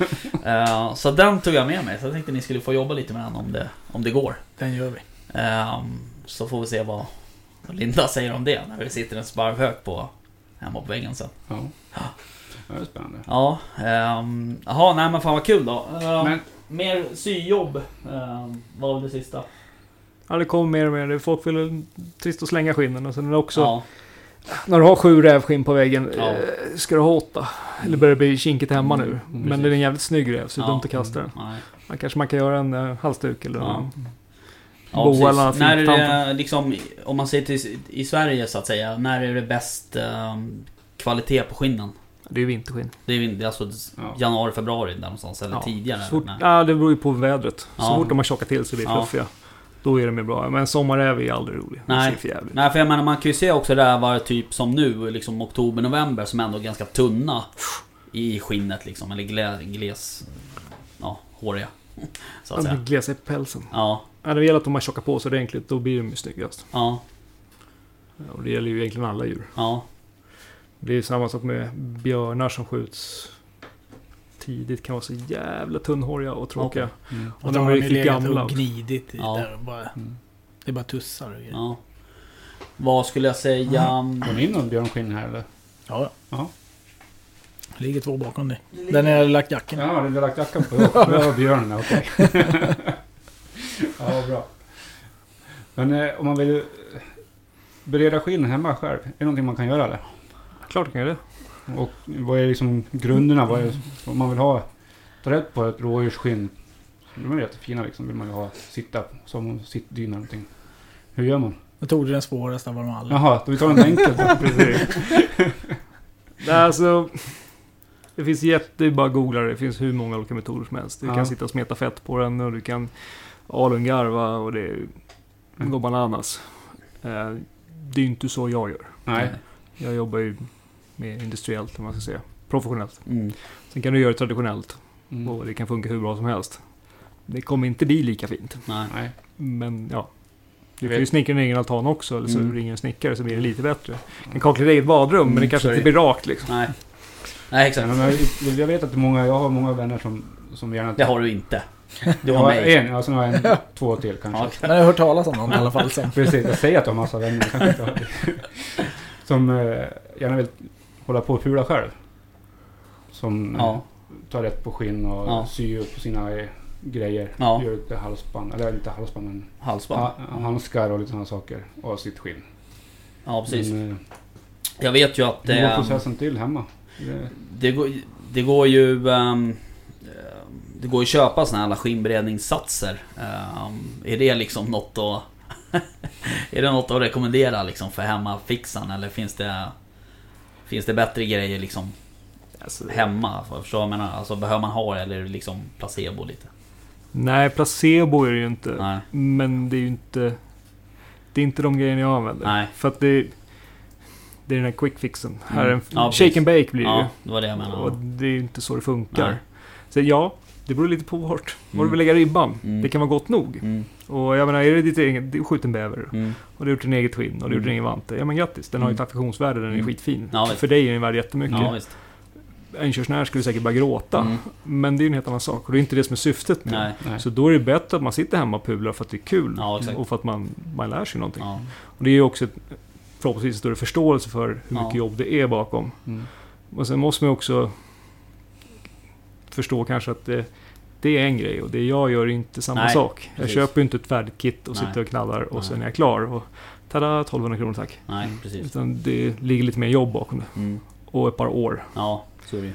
Eh, så den tog jag med mig. Så jag tänkte ni skulle få jobba lite med den om det, om det går. Den gör vi. Ehm, så får vi se vad vad Linda säger om det när det sitter en sparvhök på hemma på väggen sen. Ja. Ja, det är spännande. Ja, ehm, jaha, nej men fan vad kul då. Ehm, Men Mer syjobb ehm, var väl det sista. Ja, det kommer mer och mer. Folk vill trist att slänga skinnen och sen är det också... Ja, När du har sju rävskinn på väggen, Ja. eh, ska du ha åtta? Eller börjar det bli kinkigt hemma nu? Mm, Men precis. det är en jävligt snygg räv, så det är Ja. dumt att kasta den. nej. Man kanske man kan göra en uh, halsduk eller Ja. en Ja, boa eller När är det liksom, om man ser till i Sverige så att säga, när är det bäst ehm, kvalitet på skinnen? Det är ju vinterskinn. Det är väl- alltså Ja. januari, februari där någonstans, eller Ja, tidigare? Så fort, ja, det beror ju på vädret. Så Ja. fort de har tjockat till så blir det Ja. fluffiga. Då är de ju bra. Men sommarräv är aldrig rolig. Nej. för. Nej, för jag menar man kan ju se också det här var typ som nu, liksom oktober, november, som ändå är ganska tunna i skinnet liksom, eller glä, gles... Ja, håriga. Så att säga. glesa i pälsen. Ja, Ja, det gäller att de har tjockat på sig ordentligt. Då blir de ju snyggast. ja, Ja, Och det gäller ju egentligen alla djur. ja. Det är ju samma sak med björnar som skjuts tidigt. Kan vara så jävla tunnhåriga och tråkiga. Mm. Och de är riktigt gamla. och gnidit i Ja. där och bara, Mm. Det är bara tussar och grejer. ja. Vad skulle jag säga? Har ni någon björnskinn här eller? Ja. Ja. Det ligger två bakom dig. Den har jag lagt jackan. Ja, du har lagt jackan på. Det var björnen, okej. ja, bra. Men eh, om man vill eh, bereda skinn hemma själv, är det någonting man kan göra eller? Klart du kan göra det. Och vad är liksom grunderna? Vad är om man vill ha? Ta rätt på ett rådjursskinn. De är jättefina liksom. Vill man ju ha sitta som sittdyna eller någonting. Hur gör man? Då tog du den svåraste av dem alla. Jaha, då vi tar en enkelt. Precis. Nej, alltså, det finns jätte... Det är bara att googla det. Det finns hur många olika metoder som helst. Du Ja. kan sitta och smeta fett på den och du kan alungarva och det Mm. går bananas. Eh, Det är ju inte så jag gör. Nej. Jag jobbar ju mer industriellt, om man ska säga. Professionellt. Mm. Sen kan du göra det traditionellt Mm. och det kan funka hur bra som helst. Det kommer inte bli lika fint. Nej. Men ja. Du kan ju snickra din egen altan också, eller så Mm. ringer en snickare så blir det lite bättre. Du kan kakla ditt eget badrum, men det Mm, kanske är inte blir rakt liksom. Nej. Nej, Nej, exakt. men jag, jag vet att många, jag har många vänner som, som gärna... Det har du inte. Du har mig. en, ja, sen har jag en, två till kanske. Ja. Men jag har hört talas om dem i alla fall sen. Precis, jag säger att jag har massa vänner. jag kanske inte har. Som eh, gärna vill hålla på och pula själv. Som eh, Ja. tar rätt på skinn och Ja. syr upp sina eh, grejer. Ja. Gör lite halsband, eller inte halsband men Halsband. ha, handskar och lite sådana saker. Och sitt skinn. Ja, precis. Men, eh, Jag vet ju att hur går processen till hemma? Det, det, går, det går ju... ehm, det går ju att köpa såna här alla skinnberedningssatser. Ehm, är det liksom något att... är det något att rekommendera liksom för hemmafixan eller finns det... Finns det bättre grejer liksom Alltså, hemma? Förstår jag menar? Alltså behöver man ha det eller är det liksom placebo lite? nej, placebo är det ju inte. Nej. Men det är ju inte... Det är inte de grejerna jag använder. Nej. För att det... Det är den här quick fixen. Här är en, Mm. Ja, shake precis. and bake blir det Ja, ju. det var det jag Och menade. det är ju inte så det funkar. Nej. Så ja, det beror lite på vart, var Mm. du vill lägga ribban. Mm. Det kan vara gott nog. Mm, Och jag menar, är det ditt eget, du skjuter en bäver mm, och du har gjort din eget skinn och du har gjort din Mm. egen vante. Ja men grattis, den har ju ett Mm. affektionsvärde, den är Mm. skitfin. Ja. För dig är den värd jättemycket. ja visst. En körsnär skulle säkert bara gråta. Mm, Men det är ju en helt annan sak och det är inte det som är syftet med nej. nej. Så då är det bättre att man sitter hemma och pular för att det är kul. Ja, och för att man, man lär sig någonting. Ja, Och det är ju också ett, förhoppningsvis större förståelse för hur Ja. mycket jobb det är bakom. Mm. Och sen måste man också förstå kanske att det, det är en grej och det jag gör är inte samma Nej, sak. Jag precis. köper ju inte ett färdigt kit och Nej. sitter och knallar och Nej. sen är jag klar. Och tada, 1200 kronor tack. nej precis. Utan det ligger lite mer jobb bakom det. Mm, Och ett par år. ja, så är det ju.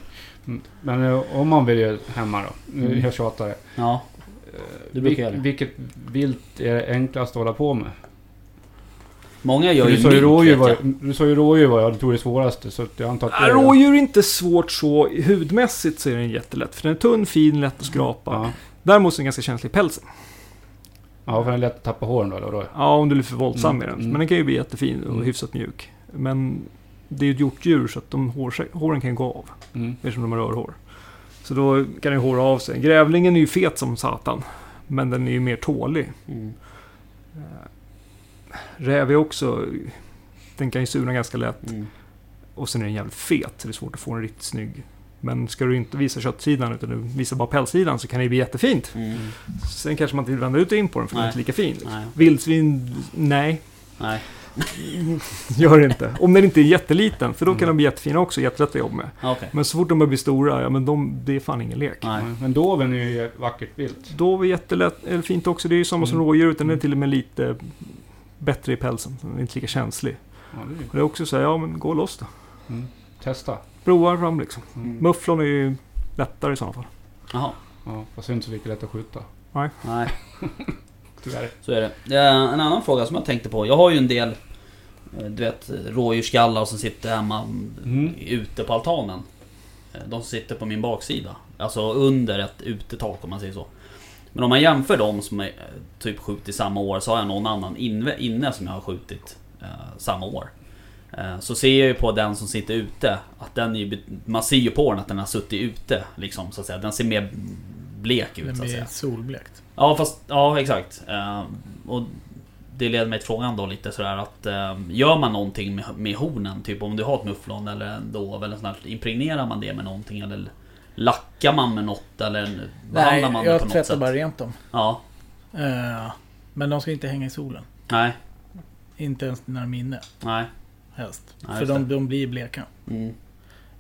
Mm. Men eh, om man vill göra hemma då? Mm. jag tjatar. Eh, Ja, Du brukar det. Vilket vilt är enklast att hålla på med? Många gör du, ju sa ju mink, rådjur vet var, jag. du sa ju rådjur var jag tror det svåraste. Så jag antar att det är- rådjur är inte svårt så. Hudmässigt så är den jättelätt. För den är tunn, fin, lätt att skrapa. Ja. Däremot är den ganska känslig i pälsen. ja, för den är lätt att tappa håren då. eller då. Ja, om du är för våldsam Mm, med den. mm. Men den kan ju bli jättefin och Mm. hyfsat mjuk. Men det är ju ett hjortdjur så att de hår, håren kan gå av. Mm. Eftersom de har rörhår. Så då kan det håra av sig. Grävlingen är ju fet som satan. Men den är ju mer tålig. Mm. Räv är också... Den kan ju suna ganska lätt. Mm. Och sen är den jävligt fet. Så det är svårt att få en riktigt snygg. Men ska du inte visa köttsidan utan du visar bara pälssidan så kan det bli jättefint. Mm. Sen kanske man inte vill vända ut och in på den för den är Nej. inte lika fin. Nej. Vildsvin, nej. Nej. Gör det inte. Om den inte är jätteliten, för då kan Mm. de bli jättefina också, jättelätta att jobba med. Okej. Men så fort de börjar bli stora, ja men de, det är fan ingen lek. Nej. Men doven är ju vackert vilt. Då är det jättelätt, eller fint också, det är ju samma som Mm. rådjur, utan den är till och med lite bättre i pälsen. Den är inte lika känslig. Ja, det är. Och det är också så här, ja men gå loss då. Mm. Testa. Prova fram liksom. Mm. Mufflon är ju lättare i sådana fall. Jaha. Ja, fast det är inte så lika lätt att skjuta. Nej. Tyvärr. Så är det. det är en annan fråga som jag tänkte på. Jag har ju en del eh, du vet, rådjursskallar som sitter hemma Mm. ute på altanen. Eh, De som sitter på min baksida. Alltså under ett utetak om man säger så. Men om man jämför dem som är eh, typ skjutit samma år så har jag någon annan inne, som jag har skjutit eh, samma år. Eh, så ser jag ju på den som sitter ute att den är man ser ju på den att den har suttit ute liksom så att säga. Den ser mer blek ut Den så att blir säga. solblekt. Ja fast, ja exakt. Eh, och det leder mig till frågan då lite sådär att eh, Gör man någonting med, med hornen? Typ om du har ett mufflon eller en dov eller sånt Impregnerar man det med någonting eller Lackar man med något eller Nej, behandlar man det jag på något tvättar sätt? bara rent dem. Ja, Eh, men de ska inte hänga i solen. nej, Inte ens när de är inne. nej. Helst. Nej, För de, de blir bleka. Mm,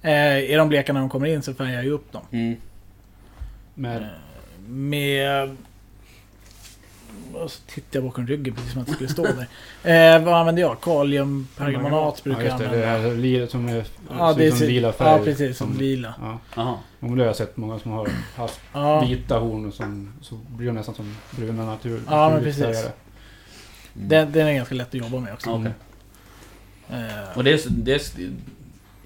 Eh, är de bleka när de kommer in så färgar jag ju upp dem. mm, Med, Eh, Med... Och så tittar jag bakom ryggen precis som att det skulle stå där. Eh, vad använder jag? Kaliumpermanat brukar ja, jag just det. Det använda. här liret som är, Ja, det ut som lila färg. Ja, precis. Som lila. Ja. Ja, men det har jag sett många som har haft Ja, vita horn och som, så blir de nästan som bruna natur, Ja, men naturligt precis. Mm. den, den är ganska lätt att jobba med också. Ja, okej. Eh, Och det, är- det, är-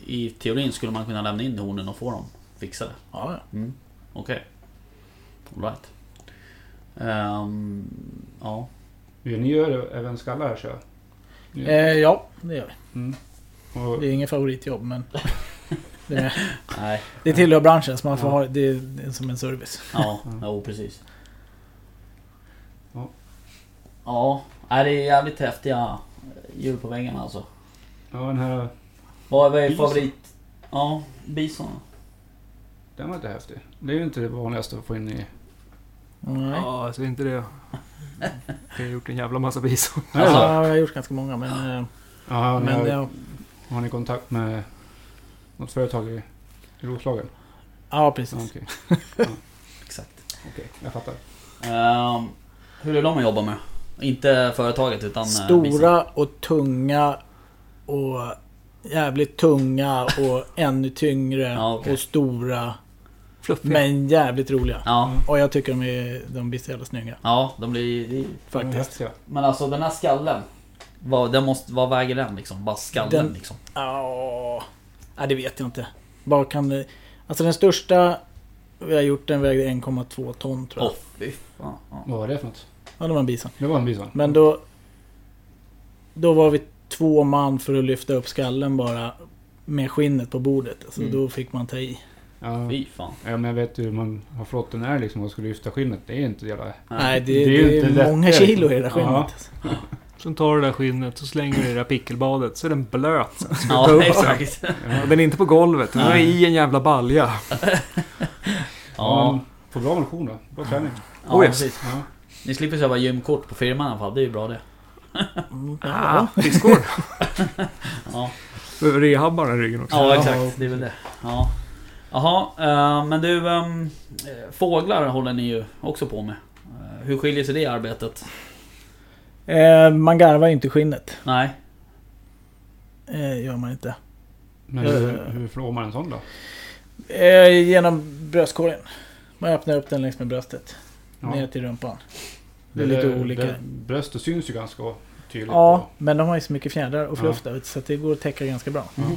I teorin skulle man kunna lämna in hornen och få dem fixade? ja, ja. Mm. Okej. Alright. Ehm, ja. Ja, Ni gör även skallar kör Ni- Eh, ja, det gör vi. mm. och, Det är ingen favoritjobb men... Det, är, Nej. det tillhör branschen så man får Ja. ha det, det är som en service. Ja, Mm. jo precis. Ja. Ja, det är jävligt häftiga djur på väggarna alltså. ja, den här, Vad vad är Bison. favorit? Ja, bison. den var inte häftig. Det är ju inte det vanligaste att få in i... Nej. Ja, alltså inte det. Jag har gjort en jävla massa bison. Alltså. Ja, jag har gjort ganska många men... eh, Ja, men har, ja, har ni kontakt med något företag i, Roslagen? ja, precis. Ja, Okej, Exakt. okej, jag fattar. Ehm, hur är de att jobba med? Inte företaget utan eh, bison. Stora och tunga och jävligt tunga och ännu tyngre Ja, okej. och stora. Fluffiga. Men jävligt roliga. Ja, Och jag tycker de, är, de blir så jävla snygga. ja, de blir... Faktiskt. Men alltså den här skallen. Vad, den måste, vad väger den liksom? Bara skallen Den- liksom? Ja, det vet jag inte. Bara kan... Alltså den största vi har gjort den vägde 1,2 ton tror Åh jag. fy fan. Ja. Vad var det för något? Ja, det var en bison. Det var en bison? Men då... Då var vi två man för att lyfta upp skallen bara. Med skinnet på bordet. Alltså Mm. då fick man ta i. Ja, Fy fan. ja, men jag vet ju hur man har flott den är liksom och ska lyfta skinnet. Det är inte jävla... Nej, det, Det är det ju är, inte många kilo liksom. i det där skinnet. Ja. alltså. Sen tar du det där skinnet och slänger i det där pickelbadet så är den blöt. Ja, exakt. Och den är inte på golvet, den är i en jävla balja. Ja, Får bra motion då. Bra träning. ja Oh, yes. precis. Ja. Ni slipper köpa gymkort på firman i alla fall. Det är ju bra det. Mm, Ah, ja. fiskor. Ja, Rehabbar den ryggen också. ja Ja, exakt. Det är väl det. Ja. Jaha, eh, men du... ehm, eh, fåglar håller ni ju också på med. Eh, hur skiljer sig det i arbetet? Eh, man garvar ju inte skinnet. Nej. Eh, gör man inte. Men hur, hur flår man en sån då? Eh, genom bröstkorgen. Man öppnar upp den längs med bröstet. Ja. Ner till rumpan. Det är lite olika. det- Bröstet syns ju ganska tydligt. Ja, på- men de har ju så mycket fjädrar och fluff där ute, så att det går att täcka ganska bra. Mm.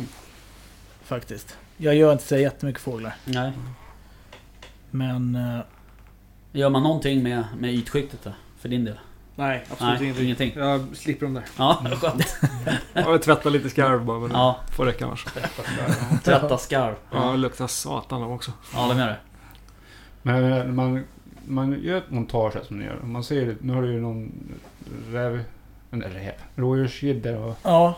Faktiskt. Jag gör inte så jättemycket fåglar. Nej. Men... Eh, Gör man någonting med, med ytskiktet då? För din del? Nej, absolut Nej, ingenting. ingenting. Jag slipper dem där. Ja, skönt. Jag tvättar lite skarv bara, men Ja, det får räcka annars. tvätta skarv. Ja, det luktar satan av också. Ja, det. Men eh, man, man gör ett montage här som ni gör. Man ser det, nu har du ju någon räv... En räv? Rådjurskidde och... Ja,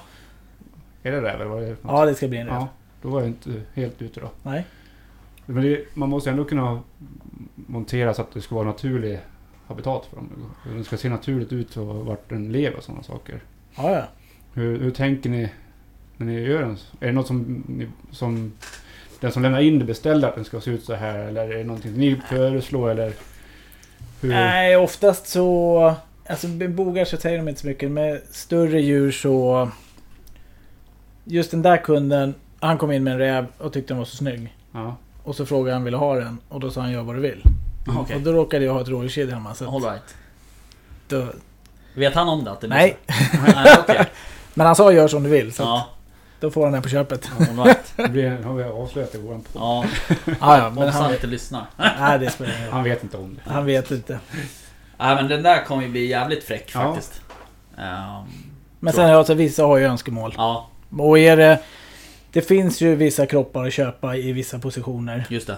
Är det räv eller vad är det för något? ja det ska bli en räv. Ja, då var jag inte helt ute då. Nej. Men det, man måste ändå kunna montera så att det ska vara naturlig habitat för dem. Det ska se naturligt ut och vart den lever och sådana saker. Ja, ja. Hur, hur tänker ni när ni gör den? Är det något som, ni, som den som lämnar in det beställer att den ska se ut så här? Eller är det någonting ni föreslår? Eller hur? Nej, oftast så... Alltså bogar så säger de inte så mycket. Med större djur så... Just den där kunden, han kom in med en räv och tyckte den var så snygg. Ja. Och så frågade han ville ha den och då sa han gör vad du vill. Ja, Okej. Och då råkade jag ha ett rådjurskedja hemma. Så All right. då, Vet han om det? Att det nej, okej. men han sa gör som du vill. Så Ja, då får han den på köpet. all right. Det blir, har vi avslöjat i våran podd. Ja, Ja, ja, men han inte lyssnar. nej, det spelar ingen roll. Han vet inte om det. Han vet inte. Nej men den där kommer ju bli jävligt fräck Ja. faktiskt. Ehm, Men sen alltså, vissa har ju önskemål. ja, Och är det... Det finns ju vissa kroppar att köpa i vissa positioner. just det.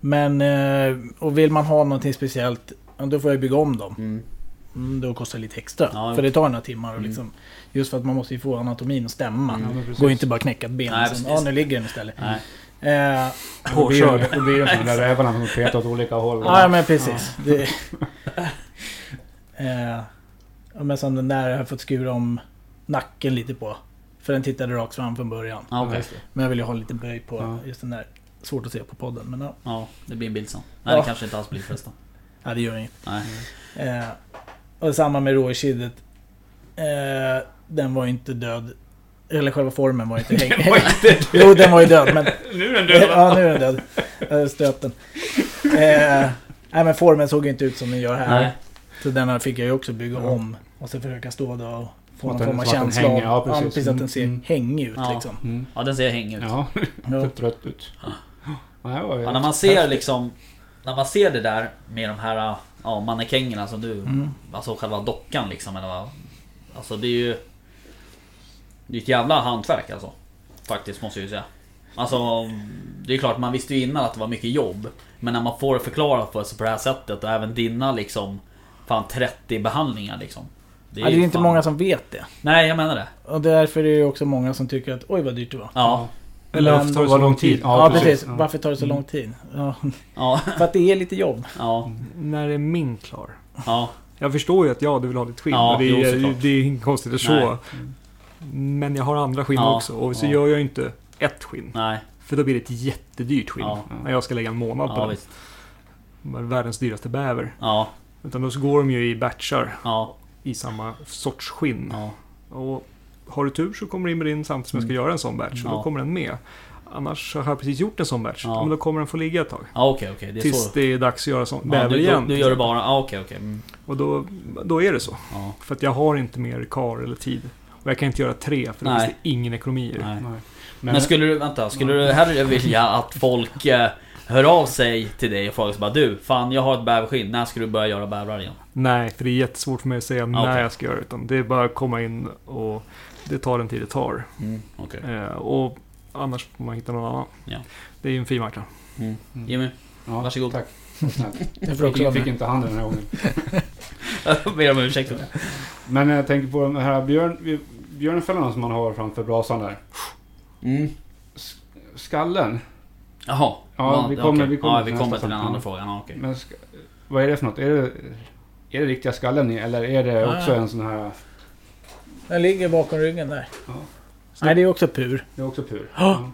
Men... eh, Och vill man ha någonting speciellt, då får jag bygga om dem. Mm. Mm, då kostar det lite extra. Ja, för det tar några timmar. Och Mm. liksom, just för att man måste ju få anatomin att stämma. Mm. Ja. Går inte bara knäcka ett ben Nej, och sen, ja nu ligger den istället. Nej. Eh, Då blir Påkörd. det- Då blir det sådana där rävarna som petar åt olika håll. ja men precis. Det, eh, ja, men som den där har jag fått skura om nacken lite på. För den tittade rakt fram från början. Ja, det. Men jag vill ju ha lite böj på Ja. just den där. Svårt att se på podden men ja, Ja, det blir en bild sen. Nej, Ja. det kanske inte alls blir förresten. ja det gör inget. Nej. Eh, och samma med rådjurskiddet. Eh, den var ju inte död. Eller själva formen var inte häng... jo, den var ju död men... Nu är den ja, nu är den död. Jag stöt den. Eh, nej men formen såg ju inte ut som den gör här. Nej. Så den här fick jag ju också bygga Ja. om. Och så försöka stå då och få någon den- form av den känsla hänger, av... ja, precis. precis att den ser Mm. hängig ut Ja. liksom. Mm. Ja, den ser hängig ut. Ja. Ja, Ja. ser trött ut. Ja, när man ser häftigt. liksom... När man ser det där med de här ja, mannekängerna som du... Mm. Alltså själva dockan liksom eller vad... Alltså det är ju... Det är ett jävla hantverk alltså. Faktiskt måste jag ju säga. Alltså... Det är klart man visste ju innan att det var mycket jobb. Men när man får det förklarat för sig på det här sättet och även dina liksom... Fan 30 behandlingar liksom. Det är, ja, det är ju inte fan- många som vet det. Nej jag menar det. Och därför är det ju också många som tycker att oj vad dyrt det var. Ja. Eller varför tar det Det så lång tid. tid? Ja, Ja, precis. precis. Ja. Varför tar det så Mm. lång tid? Ja, Ja. för att det är lite jobb. Ja. När är min klar? Ja. Jag förstår ju att ja, du vill ha ditt skinn. Ja, det, är, det är inget konstigt att så. Men jag har andra skinn Ja, också. Och så ja. gör jag ju inte ett skinn. Nej. För då blir det ett jättedyrt skinn. Ja. När jag ska lägga en månad på visst. Världens dyraste bäver. Ja. Utan då så går de ju i batchar Ja. I samma sorts skinn. Ja. Och har du tur så kommer det in med din samtidigt som jag ska göra en sån batch. Och Ja. då kommer den med. Annars har jag precis gjort en sån batch. Ja. Men då kommer den få ligga ett tag. Ja okej okej. Det är Tills så. det är dags att göra sån Ja, bäver du, igen. Du, du gör det bara... Ja okej okej. Mm. Och då, då är det så. Ja. För att jag har inte mer kar eller tid. Och jag kan inte göra tre för det finns det ingen ekonomi i det. Nej. Nej. Men, skulle du, vänta, skulle du hellre vilja att folk eh, hör av sig till dig och frågar sig bara Du, fan jag har ett bäverskinn, när ska du börja göra bävrar igen? Nej, för det är jättesvårt för mig att säga när okej. jag ska göra det. Utan det är bara att komma in och det tar den tid det tar. Mm, okej. Eh, och annars får man hitta någon annan. Ja. Det är ju en fri marknad. Mm. Mm. Jimmy, Ja, Varsågod. Tack. Jag Fick, vara fick inte handen den här gången. jag ber om ursäkt. Men jag tänker på de här björn, björnfällorna som man har framför brasan där. Mm. Skallen. Jaha. Ja, vi kommer- okej. vi kommer ja, till vi kommer till den andra Ja. frågan. Ja, okej. Men ska, vad är det för något? Är det, är det riktiga skallen i eller är det också Ah. en sån här... Den ligger bakom ryggen där. Ja, Nej, det är också pur. det är också pur? Ja.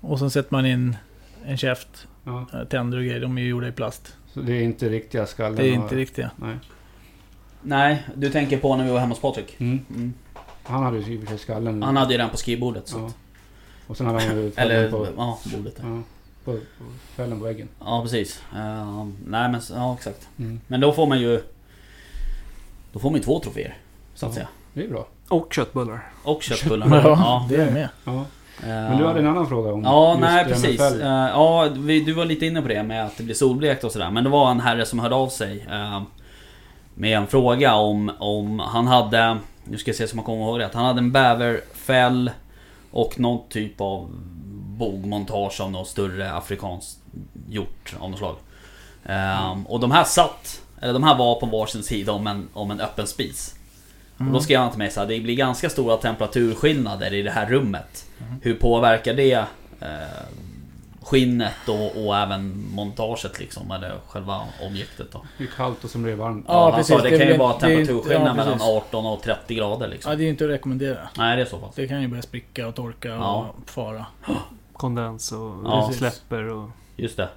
Och sen sätter man in en käft, ja. eh, tänder och grejer. De är ju gjorda i plast. Så det är inte riktiga skallen? Det är och- inte riktiga. Nej. Nej, du tänker på när vi var hemma hos Patrik? Mm. Mm. Han hade ju i och för sig skallen. Han hade ju den på skrivbordet. Så. ja. Och sen hade han ju Eller, på, ja, bordet där. ja, på, på fällen på väggen. Ja, precis. Eh, nej men, ja exakt. Mm. Men då får man ju... Då får man ju två troféer. Så att Ja. säga. Det är bra. Och köttbullar. Och köttbullar. Ja, ja. det är med. Ja. Men du hade en annan fråga om Ja, just nej det precis. fäll. Eh, ja, du var lite inne på det med att det blir solblekt och sådär. Men det var en herre som hörde av sig. Med en fråga om, om han hade... Nu ska jag se så man kommer ihåg rätt. Han hade en bäverfäll och någon typ av bogmontage av något större afrikanskt hjort av något slag. Ehm, och de här satt, eller de här var på varsin sida om en, om en öppen spis. Och då skrev han till mig så här, det blir ganska stora temperaturskillnader i det här rummet. Hur påverkar det eh, skinnet och, och även montaget liksom, eller själva objektet då? Det är kallt och blir det varmt. Ja, han precis. sa det, Det kan ju vara temperaturskillnad ja, mellan precis. 18 och 30 grader liksom. Ja, det är ju inte att rekommendera. Nej, det är så pass. Det kan ju börja spricka och torka Ja. och fara. Kondens och Ja. släpper och... Just det.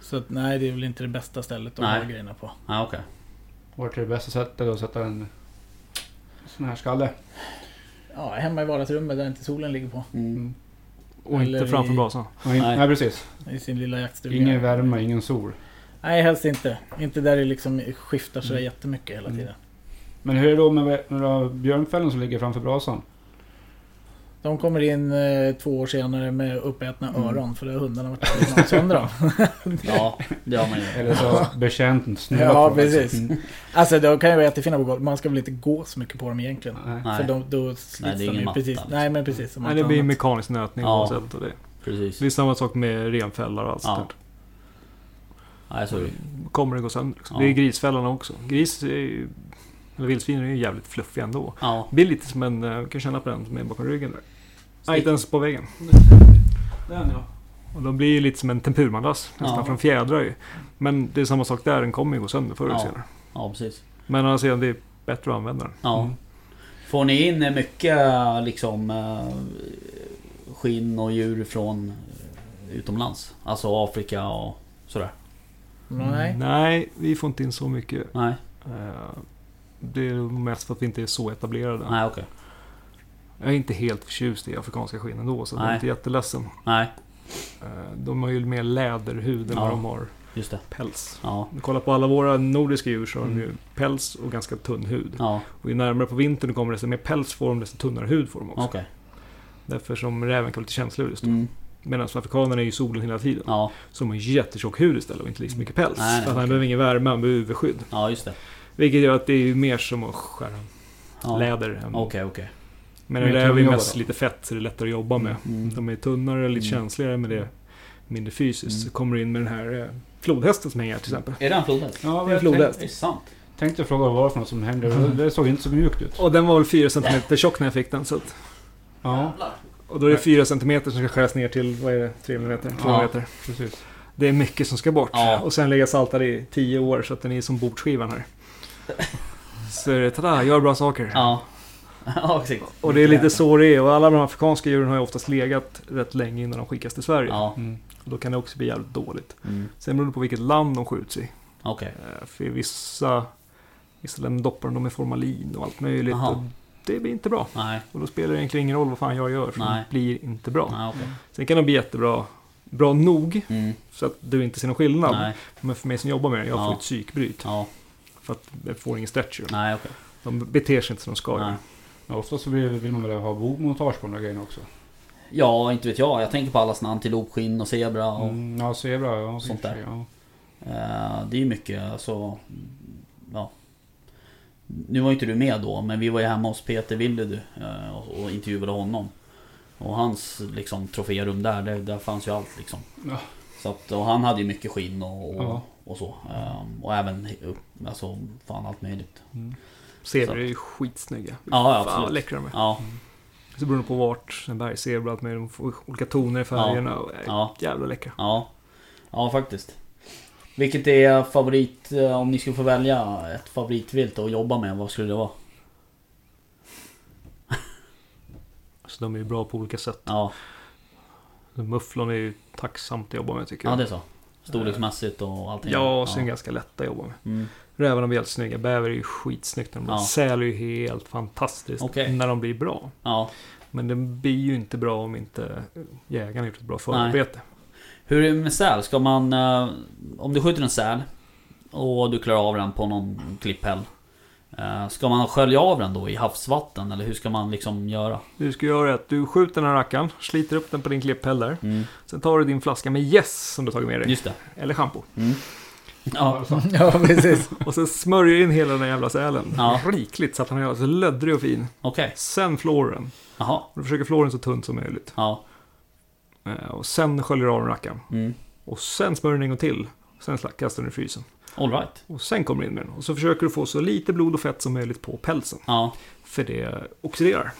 Så att, nej, det är väl inte det bästa stället att Nej. ha grejerna på. Ja, okej. Vart är det bästa sättet att sätta en sån här skalle? Ja, hemma i vardagsrummet där inte solen ligger på. Mm. Och Eller inte framför i- brasan. Nej. nej. precis. I sin lilla jaktstuga. Ingen värme, ingen sol. Nej, helst inte. Inte där det liksom skiftar sådär Mm. jättemycket hela Mm. tiden. Men hur är det då med, med björnfällen som ligger framför brasan? De kommer in eh, två år senare med uppätna Mm. öron för det har hundarna varit sönder dem. Ja, det har man ju. Eller så betjänt snö Ja, precis. Mm. Alltså de kan ju vara jättefina på golvet. Man ska väl inte gå så mycket på dem egentligen. Nej. För de, då slits Nej, det är de ingen ju matta, precis. liksom. Nej, men precis. som Nej, det blir annat. mekanisk nötning Ja. oavsett. Och det. Precis. det är samma sak med renfällar och allt Ja. sånt Nej, så. Kommer det gå sönder. Liksom. Ja. Det är grisfällarna också. Gris är ju... Eller vildsvin är ju jävligt fluffiga ändå. Ja. Det blir lite som en... eh, kan känna på den som är bakom ryggen där. Nej, inte ens på väggen. Den ja. Och de blir ju lite som en tempurmadrass. Nästan Ja. från fjädrar ju. Men det är samma sak där. Den kommer ju gå sönder förr eller Ja. senare. Ja, precis. Men å andra sidan, det är bättre att använda den. Ja. Mm. Får ni in mycket liksom eh, skinn och djur från eh, utomlands? Alltså Afrika och sådär? Nej. Nej, vi får inte in så mycket. Nej, Eh, Det är mest för att vi inte är så etablerade. nej okej. Jag är inte helt förtjust i afrikanska skinn ändå, så jag är inte jätteledsen. Nej, Eh, De har ju mer läderhud än Ja. vad de har just det. päls. Ja, Om du kollar på alla våra nordiska djur så har de Mm. ju päls och ganska tunn hud. ja, Och ju närmare på vintern du kommer desto mer päls får de, desto tunnare hud får de också. okej. Därför som räven kan vara lite känsligare just då. Mm. Medan afrikanerna är ju solen hela tiden. Ja, Så de har jättetjock hud istället och inte lika mycket päls. Nej, nej, för han okej. behöver ingen värme, han behöver UV-skydd. ja just det. Vilket gör att det är mer som att skära läder. Okej, okej. Men det är ju mest då. lite fett så det är lättare att jobba med. Mm. De är tunnare, lite Mm. känsligare med det mindre fysiskt. Mm. Så kommer du in med den här eh, flodhästen som hänger här till exempel. Är det en flodhäst? Ja, Det är en flodhäst. Det är sant. tänkte fråga vad det var för något som hände. Mm. Det såg inte så mjukt ut. Och den var väl 4 cm tjock när jag fick den. Så att, Ja, och då är det 4 cm som ska skäras ner till, vad är det, 3 mm? 2 Ja. meter. precis. Det är mycket som ska bort. Ja. Och sen ligga saltad i 10 år så att den är som bordsskivan här. Så är det, tada, gör bra saker. Ja. Ja, exakt. Och det är lite så det är. Och alla de afrikanska djuren har ju oftast legat rätt länge innan de skickas till Sverige. Ja. Mm. Och då kan det också bli jävligt dåligt. Mm. Sen beror det på vilket land de skjuts i. Okej. Eh, För vissa, vissa länder doppar de i formalin och allt möjligt. Och det blir inte bra. Nej. Och då spelar det egentligen ingen roll vad fan jag gör. För Nej. det blir inte bra. Nej, okej. Sen kan de bli jättebra. Bra nog Mm. så att du inte ser någon skillnad. Nej. Men för mig som jobbar med det, jag Ja. får ett psykbryt. Ja. För att jag får ingen stretch. ur dem. Nej, okej. De beter sig inte som de ska Ja, ofta så vill, vill man väl ha bogmontage på de där grejerna också. Ja, inte vet jag. Jag tänker på alla såna antilopskinn och zebra och... Mm, ja, zebra. Ja, Sånt där. Ja. Eh, det är ju mycket alltså... Ja. Nu var ju inte du med då, men vi var ju hemma hos Peter Willedu eh, och, och intervjuade honom. Och hans liksom troférum där, där, där fanns ju allt liksom. Ja. Så att, och han hade ju mycket skinn och, och, Ja. och så. Eh, och även upp, alltså fan allt möjligt. Mm. Zebror är ju skitsnygga. Ja, ja, Fan vad absolut. läckra de är. Ja, Så beror det på vart en bergszebra, att de får olika toner i färgerna. och är ja, Jävla läckra. ja. Ja, faktiskt. Vilket är favorit, eh, om ni skulle få välja ett favoritvilt att jobba med, vad skulle det vara? Så de är ju bra på olika sätt. Ja, Mufflon är ju tacksamt att jobba med tycker jag. ja det är så. Storleksmässigt och allting. Ja, och sen ganska lätta att jobba med. Mm. Rävarna blir helt snygga. Bäver är ju skitsnyggt när de blir. Ja. Säl är ju helt fantastiskt Okej. när de blir bra. Ja. Men den blir ju inte bra om inte jägaren har gjort ett bra förarbete. Hur är det med säl? Ska man... eh, Om du skjuter en säl och du klarar av den på någon klipphäll. eh, Ska man skölja av den då i havsvatten eller hur ska man liksom göra? Du ska göra att du skjuter den här rackaren, sliter upp den på din klipphäll där. Mm. Sen tar du din flaska med gäss som du tagit med dig. Just det. Eller schampo. Mm. Ja. Ja, precis. Och sen smörjer in hela den här jävla sälen. Ja. Rikligt så att den är så löddrig och fin. Okej. Sen flåren. Jaha. Och då försöker flåren så tunt som möjligt. Ja. Eh, Och sen sköljer du av den rackaren. Mm. Och sen smörjer den en gång till. Sen kastar den i frysen. All right. Och sen kommer du in med den. Och så försöker du få så lite blod och fett som möjligt på pälsen. Ja. För det oxiderar.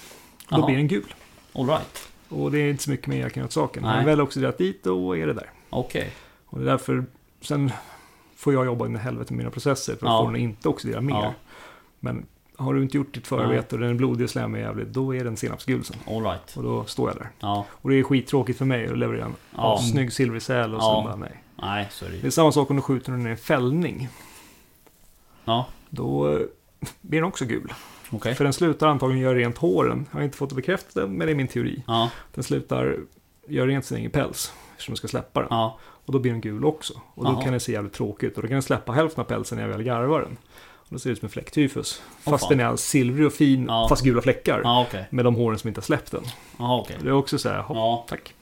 Då Jaha. blir den gul. All right. Och det är inte så mycket mer jag kan göra åt saken. När Nej. den väl oxiderat dit, då är det där. Okej. Och det är därför, sen får jag jobba in i helvete med mina processer för att Ja. få den att inte oxidera mer. Ja. Men har du inte gjort ditt förarbete och den är blodig och slemmig jävligt, då är den senapsgul sen. All right. Och då står jag där. Ja. Och det är skittråkigt för mig att leverera en Ja. snygg silvrig säl och Ja. så bara nej. Nej, så är det Det är samma sak om du skjuter den i en fällning. Ja. Då eh, blir den också gul. Okej. För den slutar antagligen göra rent håren. Jag har inte fått det bekräftat, men det är min teori. Ja. Den slutar göra rent sin egen päls. Eftersom jag ska släppa den. Ja. Och då blir den gul också. Och då Jaha. kan det se jävligt tråkigt ut. Och då kan den släppa hälften av pälsen när jag väl garvar den. Och då ser det ut som en fläcktyfus. Fast fan. den är silvrig och fin, Ja. fast gula fläckar. Ja, okej. Med de håren som inte har släppt den. Ja, okej. Det är också så här, hopp, Ja. tack.